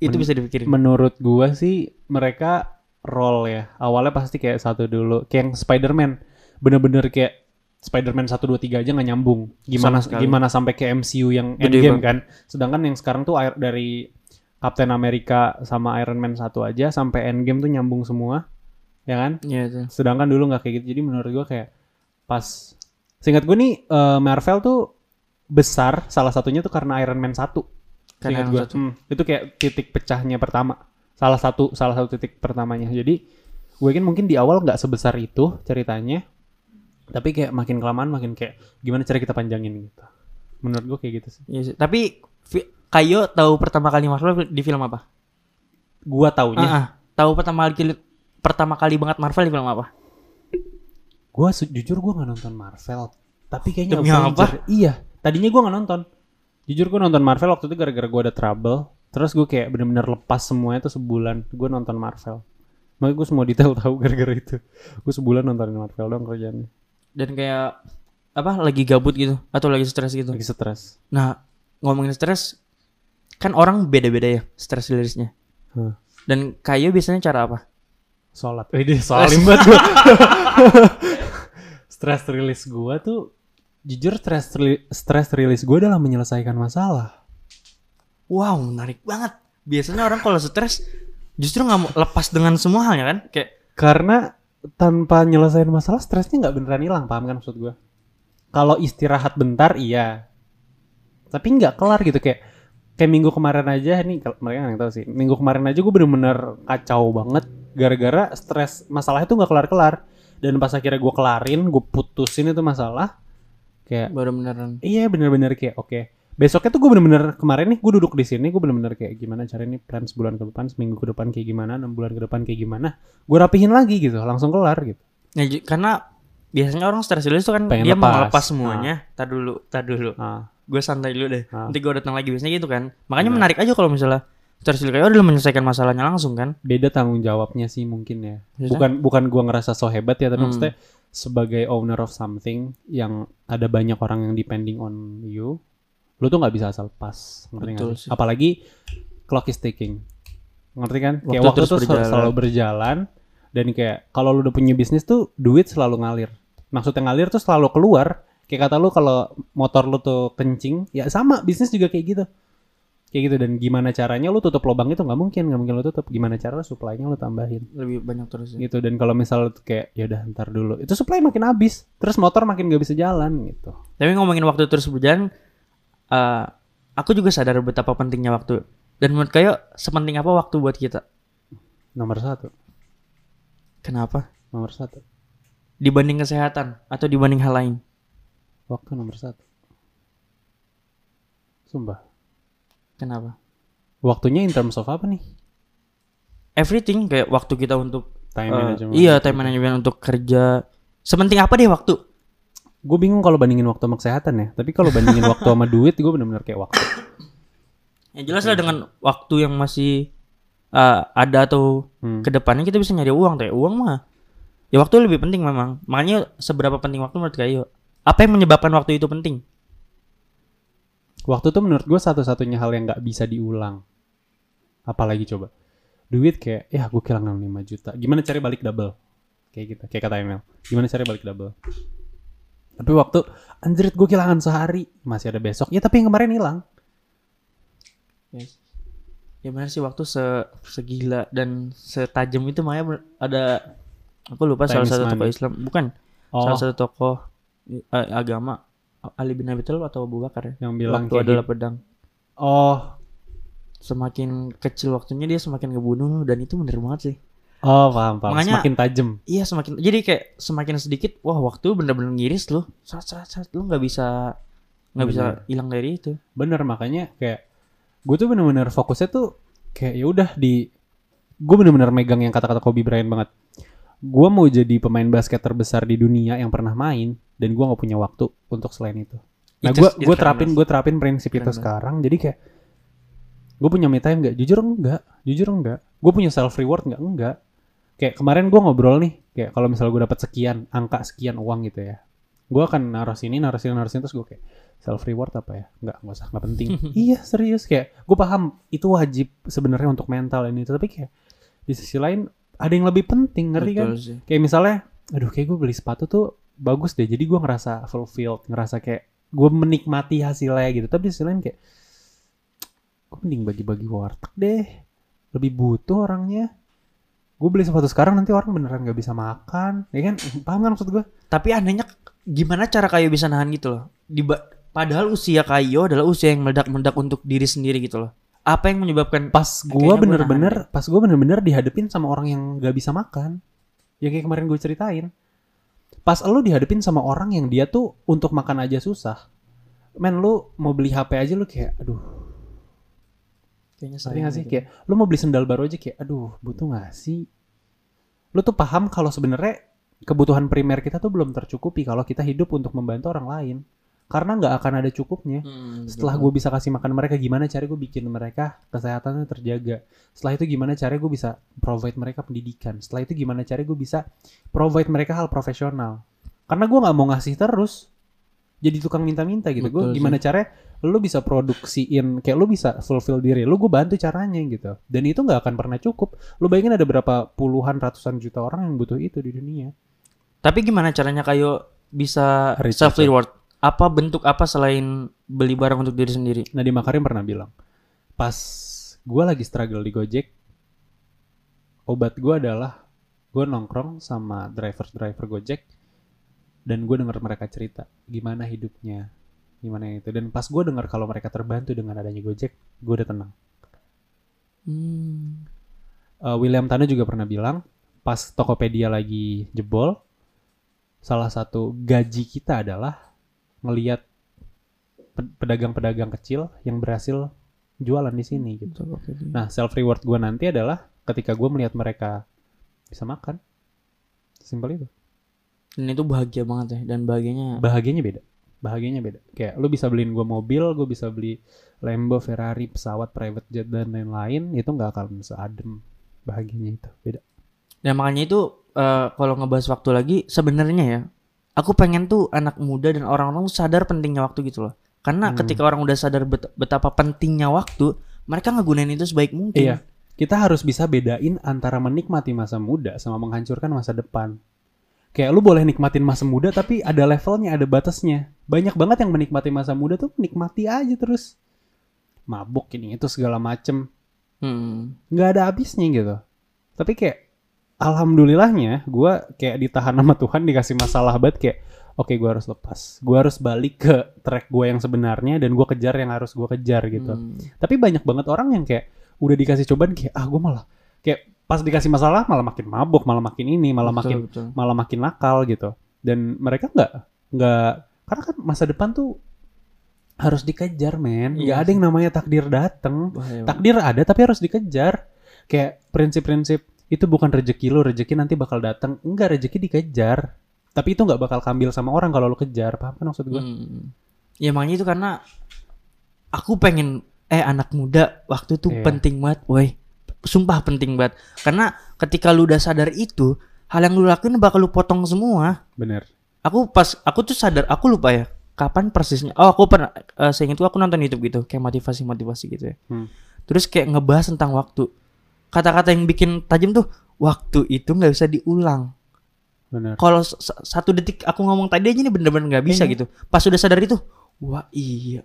Itu Men- bisa dipikirin. Menurut gua sih mereka role ya. Awalnya pasti kayak satu dulu, kayak yang Spider-Man. bener-bener kayak Spider-Man 1 2 3 aja nggak nyambung. Gimana gimana sampai ke MCU yang Gede Endgame kan. Sedangkan yang sekarang tuh air- dari Captain America sama Iron Man 1 aja sampai Endgame tuh nyambung semua. Ya kan? Iya. Sedangkan dulu nggak kayak gitu. Jadi menurut gua kayak pas singkat gue nih eh, Marvel tuh besar salah satunya tuh karena Iron Man 1. Karena Iron gua. Man 1. Hmm, itu kayak titik pecahnya pertama. Salah satu salah satu titik pertamanya. Jadi gue yakin mungkin di awal nggak sebesar itu ceritanya. Tapi kayak makin kelamaan makin kayak gimana cara kita panjangin gitu. Menurut gue kayak gitu sih. Iya sih. Tapi Kayo tahu pertama kali Marvel di film apa? Gua taunya, Ah, ah. tahu pertama kali pertama kali banget Marvel di film apa? gua jujur gua nggak nonton Marvel. Tapi kayaknya Demi Avenger. Iya, tadinya gua nggak nonton. Jujur gua nonton Marvel waktu itu gara-gara gua ada trouble. Terus gue kayak bener-bener lepas semuanya tuh sebulan. Gue nonton Marvel. Makanya gue semua detail tahu gara-gara itu. Gue sebulan nontonin Marvel dong kerjaannya. Dan kayak apa lagi gabut gitu atau lagi stres gitu. Lagi stres. Nah, ngomongin stres kan orang beda-beda ya stres rilisnya. Hah. Dan Kayo biasanya cara apa? Sholat. Eh, dia salim banget gue. stress release gue tuh jujur stress stress release gue adalah menyelesaikan masalah. Wow, menarik banget. Biasanya orang kalau stres justru nggak mau lepas dengan semua halnya kan? Kayak Karena tanpa nyelesain masalah stresnya nggak beneran hilang, paham kan maksud gue? Kalau istirahat bentar iya. Tapi nggak kelar gitu kayak kayak minggu kemarin aja nih mereka nggak tahu sih. Minggu kemarin aja gue bener-bener kacau banget gara-gara stres masalahnya tuh nggak kelar-kelar. Dan pas akhirnya gue kelarin, gue putusin itu masalah kayak baru beneran. Iya bener-bener kayak oke. Besoknya tuh gue bener-bener kemarin nih gue duduk di sini gue bener-bener kayak gimana cara ini plan sebulan ke depan, seminggu ke depan kayak gimana, enam bulan ke depan kayak gimana. Gue rapihin lagi gitu, langsung kelar gitu. Ya, karena biasanya orang stres rilis tuh kan Pengen dia mau lepas. lepas semuanya. Tar dulu, tar dulu. Nah, Gue santai dulu deh. Ah. Nanti gue datang lagi biasanya gitu kan. Makanya menarik aja kalau misalnya stres rilis kayak adalah menyelesaikan masalahnya langsung kan. beda tanggung jawabnya sih mungkin ya. Bukan bukan gue ngerasa so hebat ya, tapi Hmm. maksudnya sebagai owner of something yang ada banyak orang yang depending on you, lu tuh nggak bisa asal pas, ngerti Betul sih. Apalagi clock is ticking, ngerti kan? Kayak Waktu waktu terus tuh berjalan. selalu berjalan dan kayak kalau lu udah punya bisnis tuh duit selalu ngalir. Maksudnya ngalir tuh selalu keluar. Kayak kata lu kalau motor lu tuh kencing, ya sama bisnis juga kayak gitu. Kayak gitu dan gimana caranya lu tutup lubang itu nggak mungkin, nggak mungkin lu tutup. Gimana cara supply-nya lu tambahin Lebih banyak terus ya. gitu dan kalau misal kayak ya udah ntar dulu itu supply makin habis terus motor makin gak bisa jalan gitu Tapi ngomongin waktu terus berjalan, eh, aku juga sadar betapa pentingnya waktu. Dan menurut kayak sepenting apa waktu buat kita? nomor satu Kenapa? nomor satu Dibanding kesehatan atau dibanding hal lain? waktu nomor satu sumpah Kenapa? waktunya in terms of apa nih Everything kayak waktu kita untuk time eh, management iya time management untuk kerja. Sepenting apa deh waktu? gue bingung kalau bandingin waktu sama kesehatan ya tapi kalau bandingin waktu sama duit gue bener-bener kayak waktu Ya jelas lah dengan waktu yang masih eh, ada atau Hmm. ke depannya kita bisa nyari uang tuh ya. Uang mah ya waktu lebih penting memang. Makanya seberapa penting waktu menurut kayo? Apa yang menyebabkan waktu itu penting? Waktu tuh menurut gue satu-satunya hal yang nggak bisa diulang. Apalagi coba. Duit kayak ya gue kehilangan 5 juta. Gimana cari balik double? Kayak gitu kayak kata Emil. Gimana cari balik double? Tapi waktu anjrit gue kehilangan sehari. Masih ada besok. Ya tapi yang kemarin hilang. Yes. Ya benar sih waktu se segila dan setajam itu ber- ada aku lupa Time salah satu tokoh Islam. Bukan oh. salah satu tokoh eh, agama Ali bin Abi Thalib atau Abu Bakar ya. yang bilang waktu adalah gitu. pedang. oh Semakin kecil waktunya dia semakin ngebunuh dan itu bener banget sih. oh paham paham Makanya- semakin tajam Iya semakin jadi kayak semakin sedikit wah waktu bener-bener ngiris loh. Saat saat saat lu nggak bisa nggak bisa hilang dari itu. bener makanya kayak gue tuh bener-bener fokusnya tuh kayak ya udah di gue bener-bener megang yang kata-kata Kobe Bryant banget gue mau jadi pemain basket terbesar di dunia yang pernah main dan gue nggak punya waktu untuk selain itu. Nah gue gue terapin gue terapin prinsip itu sekarang. Jadi kayak gue punya me time nggak? Jujur enggak jujur enggak gue punya self reward nggak. Enggak kayak kemarin gue ngobrol nih kayak kalau misalnya gue dapat sekian angka sekian uang gitu ya gue akan naruh sini naruh sini naruh sini terus gue kayak self reward apa ya? Nggak nggak usah nggak penting. Iya serius. Kayak gue paham itu wajib sebenarnya untuk mental ini tapi kayak di sisi lain ada yang lebih penting ngerti kan? Betul sih. kayak misalnya aduh kayak gue beli sepatu tuh bagus deh. Jadi gue ngerasa fulfilled ngerasa kayak gue menikmati hasilnya gitu. Tapi di sisi lain kayak gue mending bagi-bagi warteg deh. Lebih butuh orangnya. Gue beli sepatu sekarang nanti orang beneran gak bisa makan. Ya kan? Paham kan maksud gue Tapi anehnya gimana cara Kayo bisa nahan gitu loh? Di padahal usia Kayo adalah usia yang meledak-meledak untuk diri sendiri gitu loh. Apa yang menyebabkan pas gue bener-bener pas gue bener-bener dihadepin sama orang yang gak bisa makan. Yang kayak kemarin gue ceritain pas lu dihadepin sama orang yang dia tuh untuk makan aja susah men lu mau beli HP aja lu kayak aduh. Kayaknya ngerti gak sih? gitu. kayak lu mau beli sendal baru aja kayak aduh butuh gak sih? Lu tuh paham kalau sebenarnya kebutuhan primer kita tuh belum tercukupi kalau kita hidup untuk membantu orang lain karena nggak akan ada cukupnya. Hmm, setelah betul. gue bisa kasih makan mereka gimana cara gue bikin mereka kesehatannya terjaga? Setelah itu gimana cara gue bisa provide mereka pendidikan? Setelah itu gimana cara gue bisa provide mereka hal profesional? Karena gue nggak mau ngasih terus. Jadi tukang minta-minta gitu. Gue sih. gimana caranya lu bisa produksiin kayak lu bisa fulfill diri lu gue bantu caranya gitu. Dan itu nggak akan pernah cukup. Lu bayangin ada berapa puluhan ratusan juta orang yang butuh itu di dunia. Tapi gimana caranya Kayo bisa Rich self reward? Apa bentuk apa selain beli barang untuk diri sendiri? Nadiem Makarim pernah bilang, pas gue lagi struggle di Gojek, obat gue adalah gue nongkrong sama driver-driver Gojek dan gue denger mereka cerita gimana hidupnya, gimana itu. Dan pas gue denger kalau mereka terbantu dengan adanya Gojek, gue udah tenang. Hmm. Eh, William Tano juga pernah bilang, pas Tokopedia lagi jebol, salah satu gaji kita adalah ngelihat pe- pedagang-pedagang kecil yang berhasil jualan di sini gitu. Nah, self reward gue nanti adalah ketika gue melihat mereka bisa makan. Simpel itu. Dan itu bahagia banget ya dan bahagianya Bahagianya beda. Bahagianya beda. Kayak lu bisa beliin gue mobil, gue bisa beli Lambo, Ferrari, pesawat, private jet dan lain-lain, itu nggak akan seadem bahagianya itu. Beda. Dan makanya itu eh, kalau ngebahas waktu lagi sebenarnya ya aku pengen tuh anak muda dan orang-orang sadar pentingnya waktu gitu loh. Karena Hmm. ketika orang udah sadar bet- betapa pentingnya waktu, mereka ngegunain itu sebaik mungkin. Iya. Kita harus bisa bedain antara menikmati masa muda sama menghancurkan masa depan. Kayak lu boleh nikmatin masa muda tapi ada levelnya, ada batasnya. Banyak banget yang menikmati masa muda tuh nikmati aja terus. Mabuk ini itu segala macem. Hmm. nggak ada habisnya gitu. Tapi kayak alhamdulillahnya gue kayak ditahan sama Tuhan dikasih masalah banget kayak oke gue harus lepas. Gue harus balik ke track gue yang sebenarnya dan gue kejar yang harus gue kejar gitu. Hmm. Tapi banyak banget orang yang kayak udah dikasih cobaan kayak ah gue malah kayak pas dikasih masalah malah makin mabuk, malah makin ini, malah Betul, makin betul. malah makin nakal gitu. Dan mereka nggak nggak karena kan masa depan tuh harus dikejar men. Nggak Iya ada yang namanya takdir dateng. Bahaya. Takdir ada tapi harus dikejar. Kayak prinsip-prinsip itu bukan rezeki lo, rezeki nanti bakal datang. Enggak, rezeki dikejar. Tapi itu nggak bakal kambil sama orang kalau lo kejar. Paham kan maksud gue? Hmm. Ya makanya itu karena aku pengen eh anak muda waktu tuh Iya. penting banget, woi. Sumpah penting banget. Karena ketika lu udah sadar itu, hal yang lu lakuin bakal lu potong semua. Bener. Aku pas aku tuh sadar, aku lupa ya kapan persisnya. Oh, aku pernah eh, seingat itu aku nonton YouTube gitu, kayak motivasi-motivasi gitu ya. Hmm. Terus kayak ngebahas tentang waktu. Kata-kata yang bikin tajam tuh waktu itu nggak bisa diulang. Bener. Kalau satu detik aku ngomong tadi aja ini bener-bener nggak bisa Iya. gitu. Pas udah sadar itu, wah iya,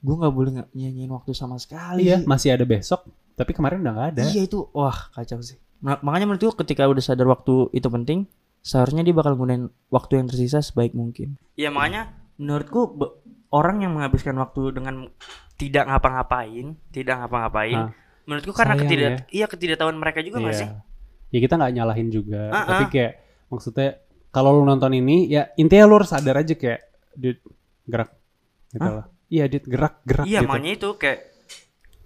gue nggak boleh nggak nyanyiin waktu sama sekali. Iya, masih ada besok. Tapi kemarin udah nggak ada. Iya itu, wah kacau sih. Ma- makanya menurut gue ketika udah sadar waktu itu penting, seharusnya dia bakal gunain waktu yang tersisa sebaik mungkin. Iya makanya menurutku orang yang menghabiskan waktu dengan tidak ngapa-ngapain, tidak ngapa-ngapain. Menurutku karena Sayang ketidak, ya. iya ketidaktahuan mereka juga nggak sih? Ya kita nggak nyalahin juga. Ah, Tapi ah. kayak maksudnya kalau lu nonton ini ya intinya lu harus sadar aja kayak dude gerak gitu Hah? loh. Iya, dude gerak gerak Iya gitu. makanya itu kayak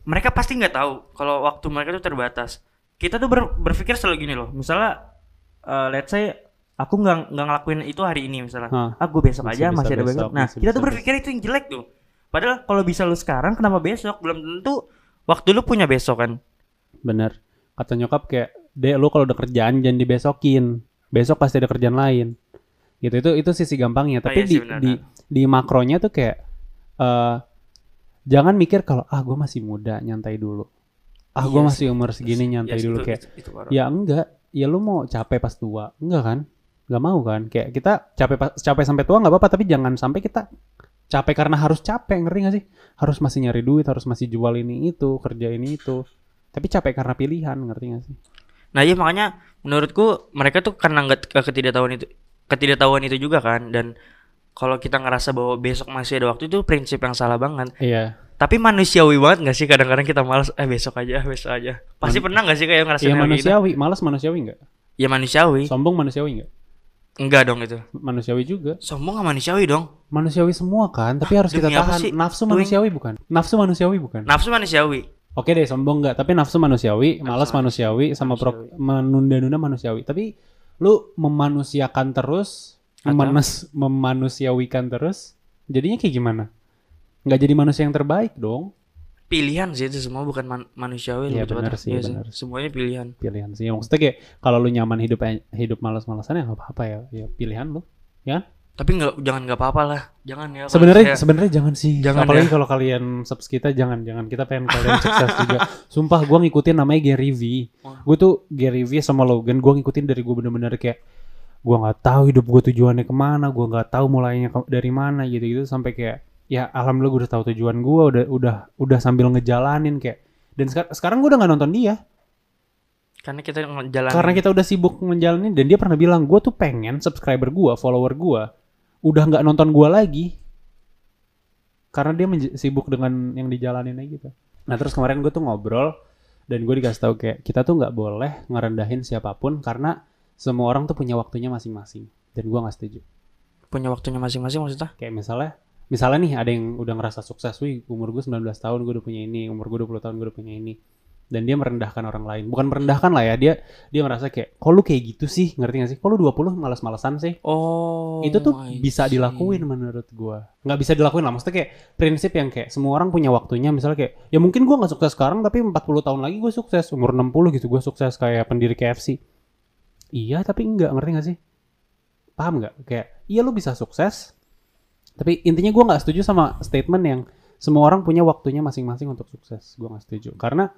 mereka pasti nggak tahu kalau waktu mereka itu terbatas. Kita tuh ber- berpikir selalu gini loh. Misalnya, eh, let's say aku nggak nggak ngelakuin itu hari ini misalnya. Hah. Ah gue besok Masih aja bisa masih ada besok, besok. Nah masih kita tuh berpikir itu yang jelek tuh. Padahal kalau bisa lu sekarang kenapa besok? Belum tentu waktu lu punya besok kan. Bener. Kata nyokap kayak, "Dek, lu kalau ada kerjaan jangan dibesokin. Besok pasti ada kerjaan lain." Gitu itu itu sisi gampangnya, tapi iya di sih, benar, di di makronya tuh kayak eh jangan mikir kalau ah gue masih muda, nyantai dulu. Ah gue Iya masih umur segini nyantai Yes, dulu itu- kayak itu- itu ya enggak, ya lu mau capek pas tua. Enggak kan? nggak mau kan kayak kita capek capek sampai tua nggak apa-apa tapi jangan sampai kita capek karena harus capek ngerti gak sih? Harus masih nyari duit harus masih jual ini itu kerja ini itu. Tapi capek karena pilihan ngerti gak sih? Nah iya makanya menurutku mereka tuh karena nggak ke- ketidaktahuan itu ketidaktahuan itu juga kan. Dan kalau kita ngerasa bahwa besok masih ada waktu itu prinsip yang salah banget. iya. Tapi manusiawi banget gak sih? Kadang-kadang kita malas eh besok aja besok aja. Pasti pernah gak sih kayak ngerasain iya gitu? manusiawi. Malas manusiawi nggak? Ya manusiawi. sombong manusiawi nggak Enggak dong itu. manusiawi juga Sombong gak manusiawi dong. manusiawi semua kan tapi harus kita tahan sih? nafsu Doing- manusiawi bukan nafsu manusiawi bukan Nafsu manusiawi. Oke deh, sombong nggak. Tapi nafsu manusiawi, malas manusiawi, sama pro- Manusiawi. menunda-nunda manusiawi. Tapi lu memanusiakan terus, Atau? memanus- memanusiawikan terus, jadinya kayak gimana? Nggak jadi manusia yang terbaik dong. Pilihan sih itu semua bukan man- manusiawi lebih benar sih, Iya benar. Semuanya pilihan. Pilihan sih. Maksudnya kayak kalau lu nyaman hidup hidup malas-malasan ya nggak apa-apa ya. Ya pilihan lu. Ya. Tapi nggak jangan nggak apa-apa lah. Jangan ya. Sebenarnya saya- sebenarnya jangan sih. Jangan Apalagi ya. kalau kalian subs kita jangan jangan kita pengen kalian sukses juga. Sumpah gua ngikutin namanya Gary V. Gue tuh Gary V sama Logan gua ngikutin dari gue bener-bener kayak gua nggak tahu hidup gue tujuannya ke mana, gua nggak tahu mulainya ke- dari mana gitu-gitu sampai kayak ya alhamdulillah gue udah tahu tujuan gua udah udah udah sambil ngejalanin kayak dan sekar- sekarang gue udah nggak nonton dia. Karena kita jalan karena kita udah sibuk menjalani dan dia pernah bilang gue tuh pengen subscriber gua follower gua udah nggak nonton gua lagi. Karena dia sibuk dengan yang dijalanin aja gitu. Nah terus kemarin gue tuh ngobrol dan gue dikasih tahu kayak kita tuh nggak boleh ngerendahin siapa pun karena semua orang tuh punya waktunya masing-masing. Dan gua nggak setuju. Punya waktunya masing-masing maksudnya. kayak misalnya misalnya nih ada yang udah ngerasa sukses wih umur gue 19 tahun gue udah punya ini umur gue 20 tahun gue udah punya ini. Dan dia merendahkan orang lain. Bukan merendahkan lah ya dia dia ngerasa kayak kok lu kayak gitu sih? Ngerti gak sih? Kok lu 20 malas-malasan sih? Oh. itu tuh bisa see. dilakuin menurut gua. Nggak bisa dilakuin lah maksudnya kayak prinsip yang kayak semua orang punya waktunya. Misalnya kayak ya mungkin gua nggak sukses sekarang tapi 40 tahun lagi gue sukses. Umur 60 gitu gue sukses kayak pendiri KFC iya tapi enggak ngerti gak sih? Paham nggak? Kayak iya lu bisa sukses tapi intinya gua nggak setuju sama statement yang semua orang punya waktunya masing-masing untuk sukses. Gua nggak setuju. Karena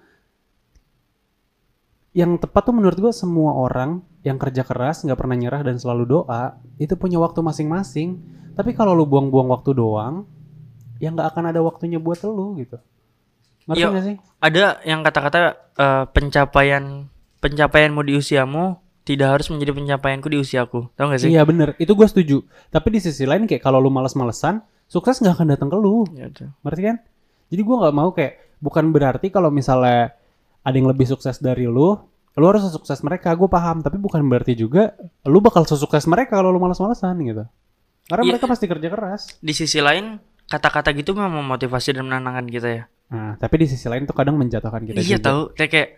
yang tepat tuh menurut gua semua orang yang kerja keras nggak pernah nyerah dan selalu doa itu punya waktu masing-masing. Tapi kalau lu buang-buang waktu doang ya nggak akan ada waktunya buat lu gitu. Ngerti Iya. nggak sih? Ada yang kata-kata eh, pencapaian pencapaianmu di usiamu tidak harus menjadi pencapaianku di usiaku. Tahu gak sih? iya bener itu gue setuju tapi di sisi lain kayak kalau lu malas-malesan sukses nggak akan datang ke lu Ya udah. ngerti kan jadi gua nggak mau kayak bukan berarti kalau misalnya ada yang lebih sukses dari lu lu harus sukses mereka gue paham tapi bukan berarti juga lu bakal sesukses mereka kalau lu malas-malesan gitu karena Iya. mereka pasti kerja keras Di sisi lain kata-kata gitu memang memotivasi dan menenangkan kita ya. nah tapi di sisi lain tuh kadang menjatuhkan kita iya juga tahu kayak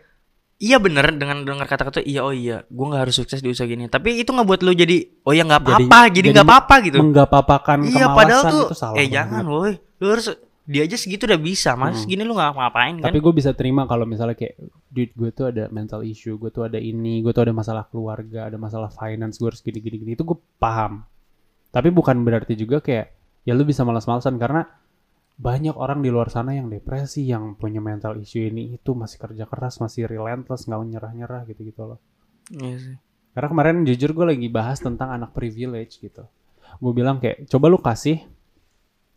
iya bener. Dengan dengar kata-kata iya oh iya gue nggak harus sukses di usaha gini. Tapi itu nggak buat lu jadi oh ya nggak apa-apa jadi nggak apa-apa gitu. menggapapakan iya kemalasan padahal tuh itu salah eh banget. jangan woi. Lu harus dia aja segitu udah bisa mas. Hmm. gini lu nggak ngapain kan? tapi gue bisa terima kalau misalnya kayak dude gue tuh ada mental issue gue tuh ada ini gue tuh ada masalah keluarga ada masalah finance gue harus gini gini gini. Itu gue paham. Tapi bukan berarti juga kayak ya lu bisa malas-malasan. Karena banyak orang di luar sana yang depresi yang punya mental issue ini itu masih kerja keras masih relentless nggak nyerah-nyerah gitu gitu loh Iya sih. karena kemarin jujur gue lagi bahas tentang anak privilege gitu. Gue bilang kayak, coba lu kasih,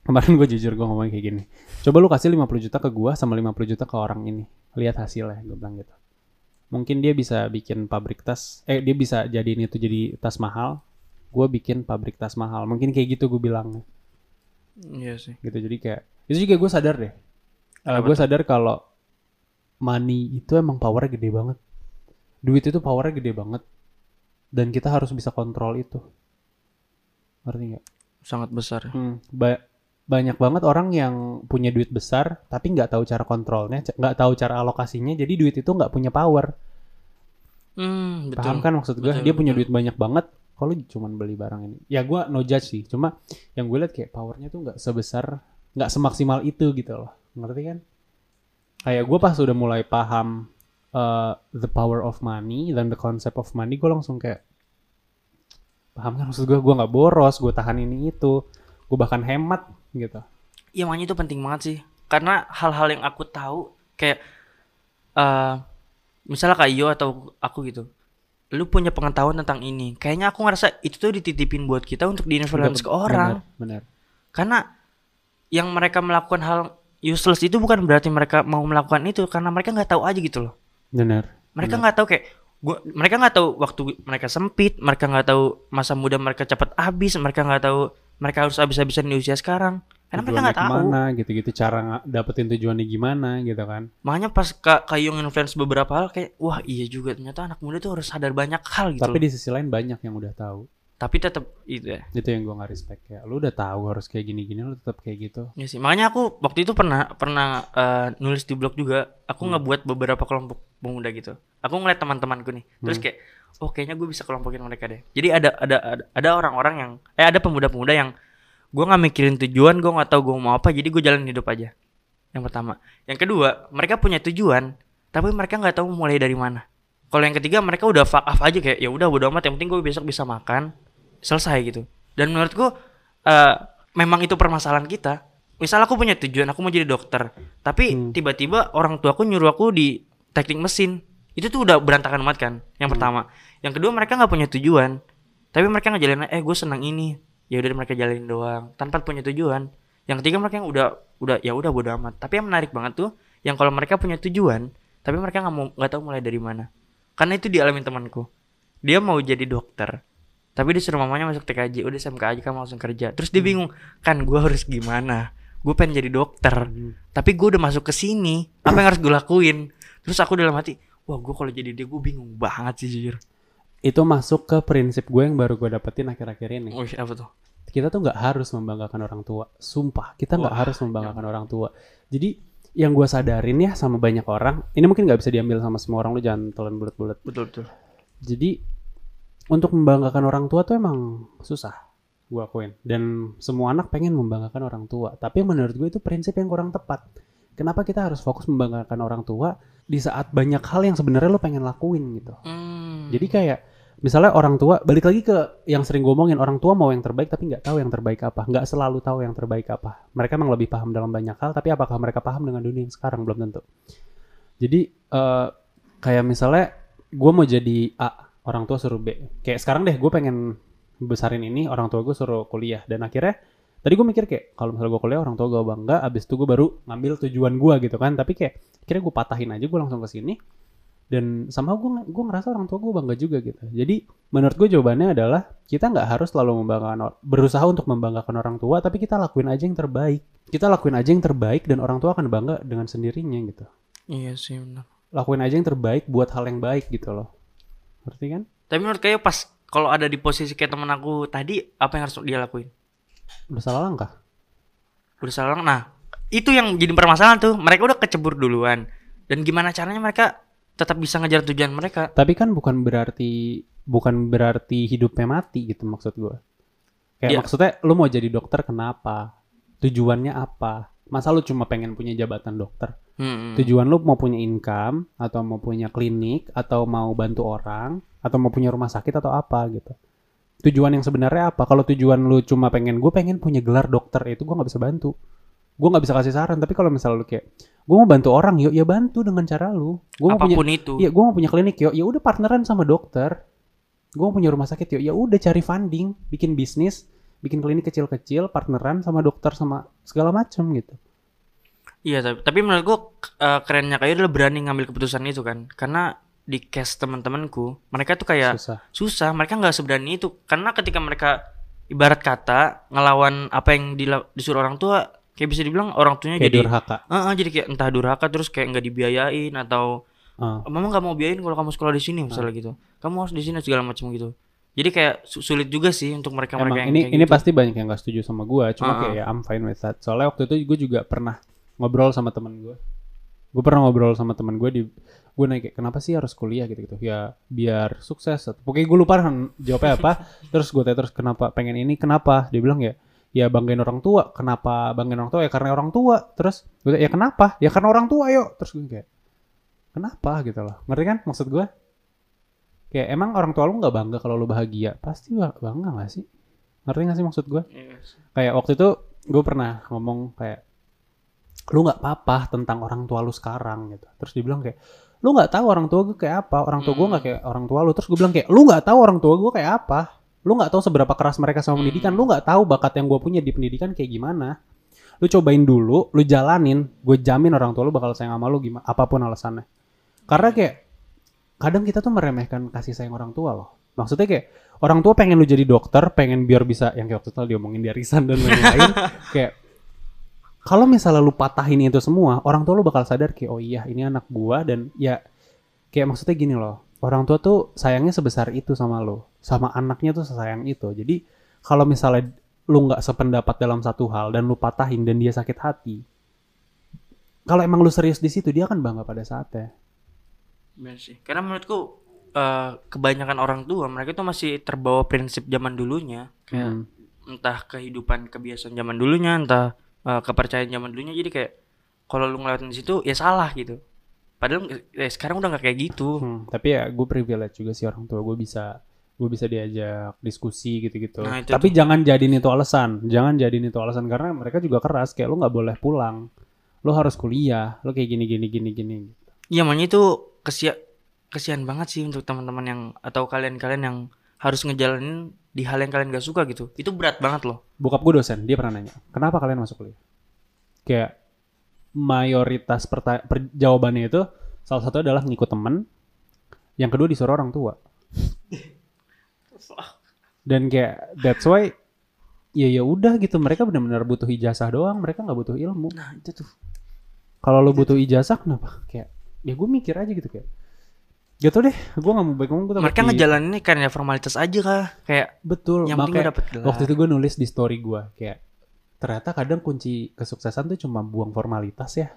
kemarin gue jujur gue ngomong kayak gini. Coba lu kasih 50 juta ke gue sama 50 juta ke orang ini. Lihat hasilnya, gue bilang gitu. Mungkin dia bisa bikin pabrik tas, eh dia bisa jadiin itu jadi tas mahal. Gue bikin pabrik tas mahal. Mungkin kayak gitu gue bilang Iya sih. gitu. Jadi kayak, itu juga gue sadar deh. Apa gue sadar kalau money itu emang powernya gede banget. Duit itu powernya gede banget. Dan kita harus bisa kontrol itu. Ngerti nggak? Sangat besar. ya. Hmm, ba- banyak banget orang yang punya duit besar tapi nggak tahu cara kontrolnya, nggak tahu cara alokasinya. Jadi duit itu nggak punya power. Hmm, betul. Paham kan maksud gue? Betul, Dia punya betul. duit banyak banget. Kalau cuman beli barang ini, ya gue no judge sih. Cuma yang gue lihat kayak powernya tuh nggak sebesar, nggak semaksimal itu gitu loh. Ngerti kan? Kayak gue pas udah mulai paham uh, the power of money dan the concept of money, gue langsung kayak paham kan maksud gue? Gue nggak boros, gue tahan ini itu, gue bahkan hemat gitu. Iya makanya itu penting banget sih. Karena hal-hal yang aku tahu kayak eh misalnya kayak Yo atau aku gitu. Lu punya pengetahuan tentang ini. Kayaknya aku ngerasa itu tuh dititipin buat kita untuk di-influence ke orang. Benar. Karena yang mereka melakukan hal useless itu bukan berarti mereka mau melakukan itu karena mereka nggak tahu aja gitu loh. Benar. Mereka nggak tahu kayak gua mereka nggak tahu waktu mereka sempit, mereka nggak tahu masa muda mereka cepat habis, mereka nggak tahu mereka harus habis-habisan di usia sekarang. Karena mereka nggak tahu. ke mana gitu-gitu cara dapetin tujuannya gimana gitu kan. Makanya pas Kak Kayung influence beberapa hal kayak wah iya juga ternyata anak muda tuh harus sadar banyak hal gitu. Tapi Tapi, di sisi lain banyak yang udah tahu. tapi tetap itu ya. Itu yang gua nggak respect ya. Lu udah tahu harus kayak gini-gini lu tetap kayak gitu. Iya sih. Makanya aku waktu itu pernah pernah eh, nulis di blog juga. Aku ngebuat beberapa kelompok pemuda gitu. Aku ngeliat teman-temanku nih. Terus kayak oh kayaknya gue bisa kelompokin mereka deh. Jadi ada ada, ada orang-orang yang eh ada pemuda-pemuda yang gue nggak mikirin tujuan, gue nggak tahu gue mau apa. Jadi gue jalan hidup aja. Yang pertama. Yang kedua, mereka punya tujuan, tapi mereka nggak tahu mulai dari mana. Kalau yang ketiga mereka udah fuck off aja kayak ya udah bodo amat yang penting gue besok bisa makan selesai gitu. Dan menurutku eh memang itu permasalahan kita. Misal aku punya tujuan aku mau jadi dokter, tapi tiba-tiba orang tuaku nyuruh aku di teknik mesin. Itu tuh udah berantakan banget kan. Yang pertama. Yang kedua mereka nggak punya tujuan. Tapi mereka ngejalanin eh gue senang ini. Ya udah mereka jalanin doang tanpa punya tujuan. Yang ketiga mereka yang udah udah ya udah bodo amat. Tapi yang menarik banget tuh yang kalau mereka punya tujuan, tapi mereka nggak mau nggak tahu mulai dari mana. Karena itu dialamin temanku. Dia mau jadi dokter. Tapi disuruh mamanya masuk TKJ, udah SMK aja kamu langsung kerja. Terus dia bingung, kan gue harus gimana? Gue pengen jadi dokter, tapi gue udah masuk ke sini. Apa yang harus gue lakuin? Terus aku dalam hati, wah gue kalau jadi dia gue bingung banget sih jujur. Itu masuk ke prinsip gue yang baru gue dapetin akhir-akhir ini. Wih apa tuh? kita tuh nggak harus membanggakan orang tua. Sumpah, kita nggak harus membanggakan orang tua. Jadi yang gue sadarin ya sama banyak orang, ini mungkin nggak bisa diambil sama semua orang lu jangan telan bulat-bulat. Betul betul. Jadi untuk membanggakan orang tua tuh emang susah, gue akuin. Dan semua anak pengen membanggakan orang tua. Tapi menurut gue itu prinsip yang kurang tepat. Kenapa kita harus fokus membanggakan orang tua di saat banyak hal yang sebenarnya lo pengen lakuin gitu. Hmm. Jadi kayak misalnya orang tua balik lagi ke yang sering gue omongin orang tua mau yang terbaik tapi nggak tahu yang terbaik apa nggak selalu tahu yang terbaik apa. Mereka emang lebih paham dalam banyak hal tapi apakah mereka paham dengan dunia yang sekarang? Belum tentu. Jadi eh, kayak misalnya gue mau jadi A orang tua suruh B. Kayak sekarang deh gue pengen besarin ini orang tua gue suruh kuliah. Dan akhirnya tadi gue mikir kayak kalau misalnya gue kuliah orang tua gue bangga abis itu gue baru ngambil tujuan gue gitu kan. Tapi kayak kira gue patahin aja gue langsung ke sini dan sama gue gue ngerasa orang tua gue bangga juga gitu jadi menurut gue jawabannya adalah kita nggak harus selalu membanggakan berusaha untuk membanggakan orang tua tapi kita lakuin aja yang terbaik kita lakuin aja yang terbaik dan orang tua akan bangga dengan sendirinya gitu Iya sih benar. lakuin aja yang terbaik buat hal yang baik gitu loh ngerti kan Tapi menurut kayak pas kalau ada di posisi kayak temen aku tadi, apa yang harus dia lakuin? udah salah langkah Udah salah. Nah, itu yang jadi permasalahan tuh. Mereka udah kecebur duluan. Dan gimana caranya mereka tetap bisa ngejar tujuan mereka? tapi kan bukan berarti bukan berarti hidupnya mati gitu maksud gue kayak Iya. maksudnya lu mau jadi dokter kenapa? Tujuannya apa? Masa lu cuma pengen punya jabatan dokter? Hmm. tujuan lu mau punya income atau mau punya klinik atau mau bantu orang atau mau punya rumah sakit atau apa gitu. Tujuan yang sebenarnya apa? Kalau tujuan lu cuma pengen gue pengen punya gelar dokter itu gue nggak bisa bantu. Gue nggak bisa kasih saran. Tapi kalau misalnya lu kayak gue mau bantu orang yuk ya bantu dengan cara lu gue mau punya itu. Iya, gue mau punya klinik yuk. Ya udah partneran sama dokter. Gue mau punya rumah sakit yuk. Ya udah cari funding, bikin bisnis, bikin klinik kecil-kecil, partneran sama dokter sama segala macam gitu. Iya, tapi, tapi menurut gua eh, kerennya kayak adalah berani ngambil keputusan itu kan. Karena di case teman-temanku, mereka tuh kayak Susah. susah. Mereka nggak seberani itu. Karena ketika mereka ibarat kata ngelawan apa yang disuruh orang tua, kayak bisa dibilang orang tuanya Kayak jadi durhaka. Eh, eh, jadi kayak entah durhaka terus kayak nggak dibiayain atau Ah. mama nggak mau biayain kalau kamu sekolah di sini misalnya gitu. Kamu harus di sini segala macam gitu. Jadi kayak su- sulit juga sih untuk mereka mereka Emang yang ini kayak ini gitu. pasti banyak yang gak setuju sama gue. Cuma Ah, kayak ya I'm fine with that. Soalnya waktu itu gue juga pernah ngobrol sama temen gue. Gue pernah ngobrol sama temen gue di gue nanya kayak kenapa sih harus kuliah gitu gitu ya biar sukses pokoknya gue lupa kan jawabnya apa terus gue tanya terus kenapa pengen ini kenapa dia bilang ya ya banggain orang tua. Kenapa banggain orang tua? Ya karena orang tua. Terus gue ya kenapa? Ya karena orang tua yuk terus gue kayak kenapa? Gitu loh. Ngerti kan maksud gue kayak emang orang tua lu nggak bangga kalau lu bahagia? Pasti ba- bangga gak sih? Ngerti gak sih maksud gue Yes. kayak waktu itu gue pernah ngomong kayak lu nggak apa-apa tentang orang tua lu sekarang gitu. Terus dibilang kayak lu nggak tahu orang tua gue kayak apa. Orang tua gue nggak kayak orang tua lu. Terus gue bilang kayak lu nggak tahu orang tua gue kayak apa lu nggak tahu seberapa keras mereka sama Hmm. pendidikan. Lu nggak tahu bakat yang gue punya di pendidikan kayak gimana. Lu cobain dulu lu jalanin gue jamin orang tua lu bakal sayang sama lu gimana apa pun alasannya. Karena kayak kadang kita tuh meremehkan kasih sayang orang tua loh. Maksudnya kayak orang tua pengen lu jadi dokter pengen biar bisa yang kayak waktu itu diomongin di arisan dan lain-lain kayak kalau misalnya lu patahin itu semua orang tua lu bakal sadar kayak oh iya ini anak gua dan ya kayak maksudnya gini loh orang tua tuh sayangnya sebesar itu sama lu sama anaknya tuh sesayang itu jadi kalau misalnya lu nggak sependapat dalam satu hal dan lu patahin dan dia sakit hati kalau emang lu serius di situ dia akan bangga pada saatnya Bener sih. Karena menurutku eh, kebanyakan orang tua mereka tuh masih terbawa prinsip zaman dulunya. Kayak Hmm. entah kehidupan kebiasaan zaman dulunya, entah eh, kepercayaan zaman dulunya. Jadi kayak kalau lu ngelewatin di situ ya salah gitu. Padahal eh, sekarang udah nggak kayak gitu. Hmm, tapi ya gue privilege juga sih orang tua gue bisa gue bisa diajak diskusi gitu-gitu. Nah, tapi jangan jadiin itu alasan, jangan jadiin itu alasan karena mereka juga keras kayak lu nggak boleh pulang, lu harus kuliah, lu kayak gini gini gini gini. Iya, makanya itu kesia kesian banget sih untuk teman-teman yang atau kalian-kalian yang harus ngejalanin di hal yang kalian gak suka gitu. Itu berat banget loh. Bokap gue dosen, dia pernah nanya, kenapa kalian masuk kuliah? Kayak mayoritas perta- per- jawabannya itu salah satu adalah ngikut temen, yang kedua disuruh orang tua. Dan kayak that's why ya ya udah gitu mereka benar-benar butuh ijazah doang, mereka nggak butuh ilmu. Nah, itu tuh. Kalau lo butuh ijazah kenapa? Kayak ya gue mikir aja gitu kayak gitu deh, gue nggak mau baik ngomong gue Mereka ngejalaninnya karena formalitas aja kah? Kayak betul. yang penting makanya dapet gelar. waktu itu gue nulis di story gue kayak ternyata kadang kunci kesuksesan tuh cuma buang formalitas ya.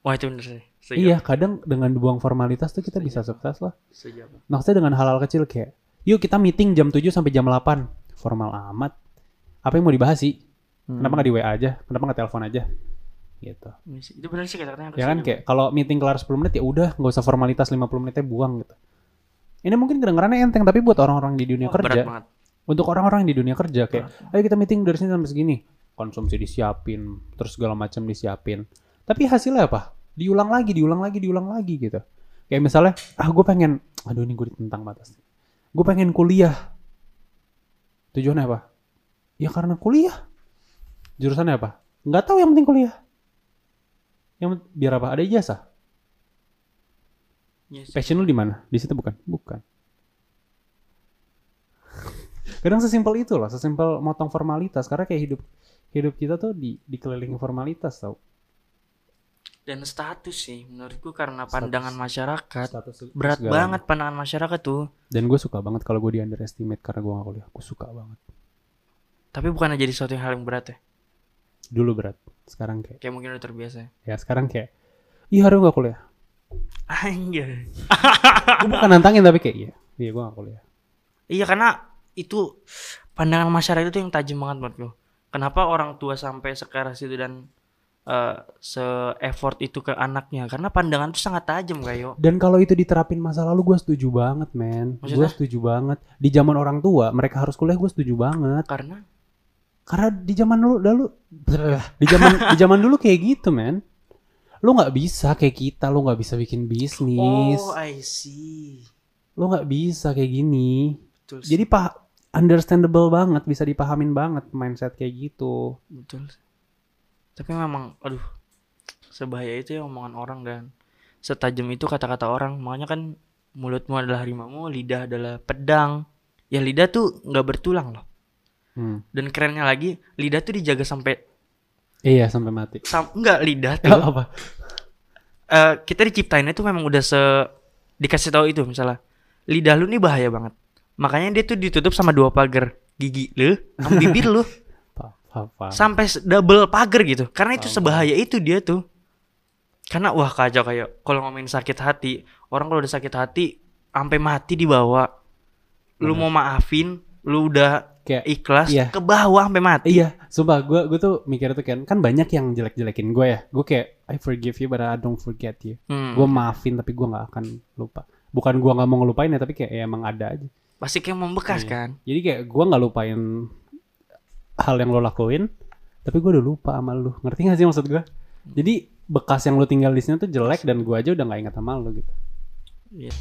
Wah itu bener sih. Setuju. Iya, kadang dengan buang formalitas tuh kita bisa sukses lah. Apa? Maksudnya dengan hal-hal kecil kayak, yuk kita meeting jam 7 sampai jam 8. Formal amat. Apa yang mau dibahas sih? Hmm. Kenapa nggak di WA aja? Kenapa nggak telepon aja? Gitu. Iya sih, Itu bener sih kata-katanya. Ya kan kayak kalau meeting kelar 10 menit ya udah nggak usah formalitas 50 menitnya buang gitu. Ini mungkin kedengarannya enteng tapi buat orang-orang di dunia berat kerja, banget. untuk orang-orang di dunia kerja kayak, ayo kita meeting dari sini sampai segini, konsumsi disiapin, terus segala macam disiapin. Tapi hasilnya apa? Diulang lagi, diulang lagi, diulang lagi gitu. Kayak misalnya, ah gue pengen, aduh ini gue ditentang batas. Gue pengen kuliah. Tujuannya apa? Ya karena kuliah. Jurusannya apa? Nggak tahu yang penting kuliah. Yang biar apa? Ada ijazah. Iya sih. Passion lu di mana? Di situ bukan? Bukan. Kadang sesimpel itu loh, sesimpel motong formalitas karena kayak hidup hidup kita tuh di dikelilingi formalitas tau. Dan status sih menurutku karena pandangan masyarakat Status berat segala- banget pandangan masyarakat tuh. Dan gue suka banget kalau gue di underestimate karena gue gak kuliah. Gue suka banget. Tapi bukan jadi suatu hal yang berat ya. Dulu berat, sekarang kayak Kayak mungkin udah terbiasa. ya. ya sekarang kayak iya harus gak kuliah. Anjir. Gue bukan nantangin tapi kayak iya, iya gue gak kuliah. Iya karena itu pandangan masyarakat itu yang tajam banget buat gue. Kenapa orang tua sampai sekeras itu dan eh, se-effort itu ke anaknya? Karena pandangan itu sangat tajam kayo. Dan kalau itu diterapin masa lalu gue setuju banget men. Gue setuju banget. Di zaman orang tua mereka harus kuliah gue setuju banget. Karena Karena di zaman dulu, dulu di zaman di zaman dulu kayak gitu, men. Lu nggak bisa kayak kita, lu nggak bisa bikin bisnis, Oh, I see. lu nggak bisa kayak gini. Betul. sih, Jadi pak understandable banget, bisa dipahamin banget mindset kayak gitu. betul. Tapi memang aduh sebahaya itu ya omongan orang dan setajam itu kata-kata orang. Makanya kan mulutmu adalah harimau, lidah adalah pedang. Ya lidah tuh nggak bertulang loh. Hmm. Dan kerennya lagi, lidah tuh dijaga sampai Iya sampai mati. sam enggak lidah tuh. apa? eh, kita diciptain itu memang udah se dikasih tahu itu misalnya lidah lu nih bahaya banget makanya dia tuh ditutup sama dua pagar gigi lu sama bibir lu Pa- pa- pa- sampai double pagar gitu karena itu sebahaya itu dia tuh karena wah kacau kayak kalau ngomongin sakit hati orang kalau udah sakit hati sampai mati dibawa lu mau maafin lu udah Kayak ikhlas iya. ke bawah sampai mati Iya, sumpah gue gue tuh mikir tuh kan kan banyak yang jelek-jelekin gue ya. Gue kayak I forgive you but I don't forget you. Hmm. Gue maafin tapi gue nggak akan lupa. Bukan gue nggak mau ngelupain ya tapi kayak ya emang ada aja. Pasti kayak membekas Iya. kan Jadi kayak gue nggak lupain hal yang lo lakuin, tapi gue udah lupa sama lu. Ngerti gak sih maksud gue? Jadi bekas yang lu tinggal di sini tuh jelek dan gua aja udah nggak ingat sama lu gitu. Iya.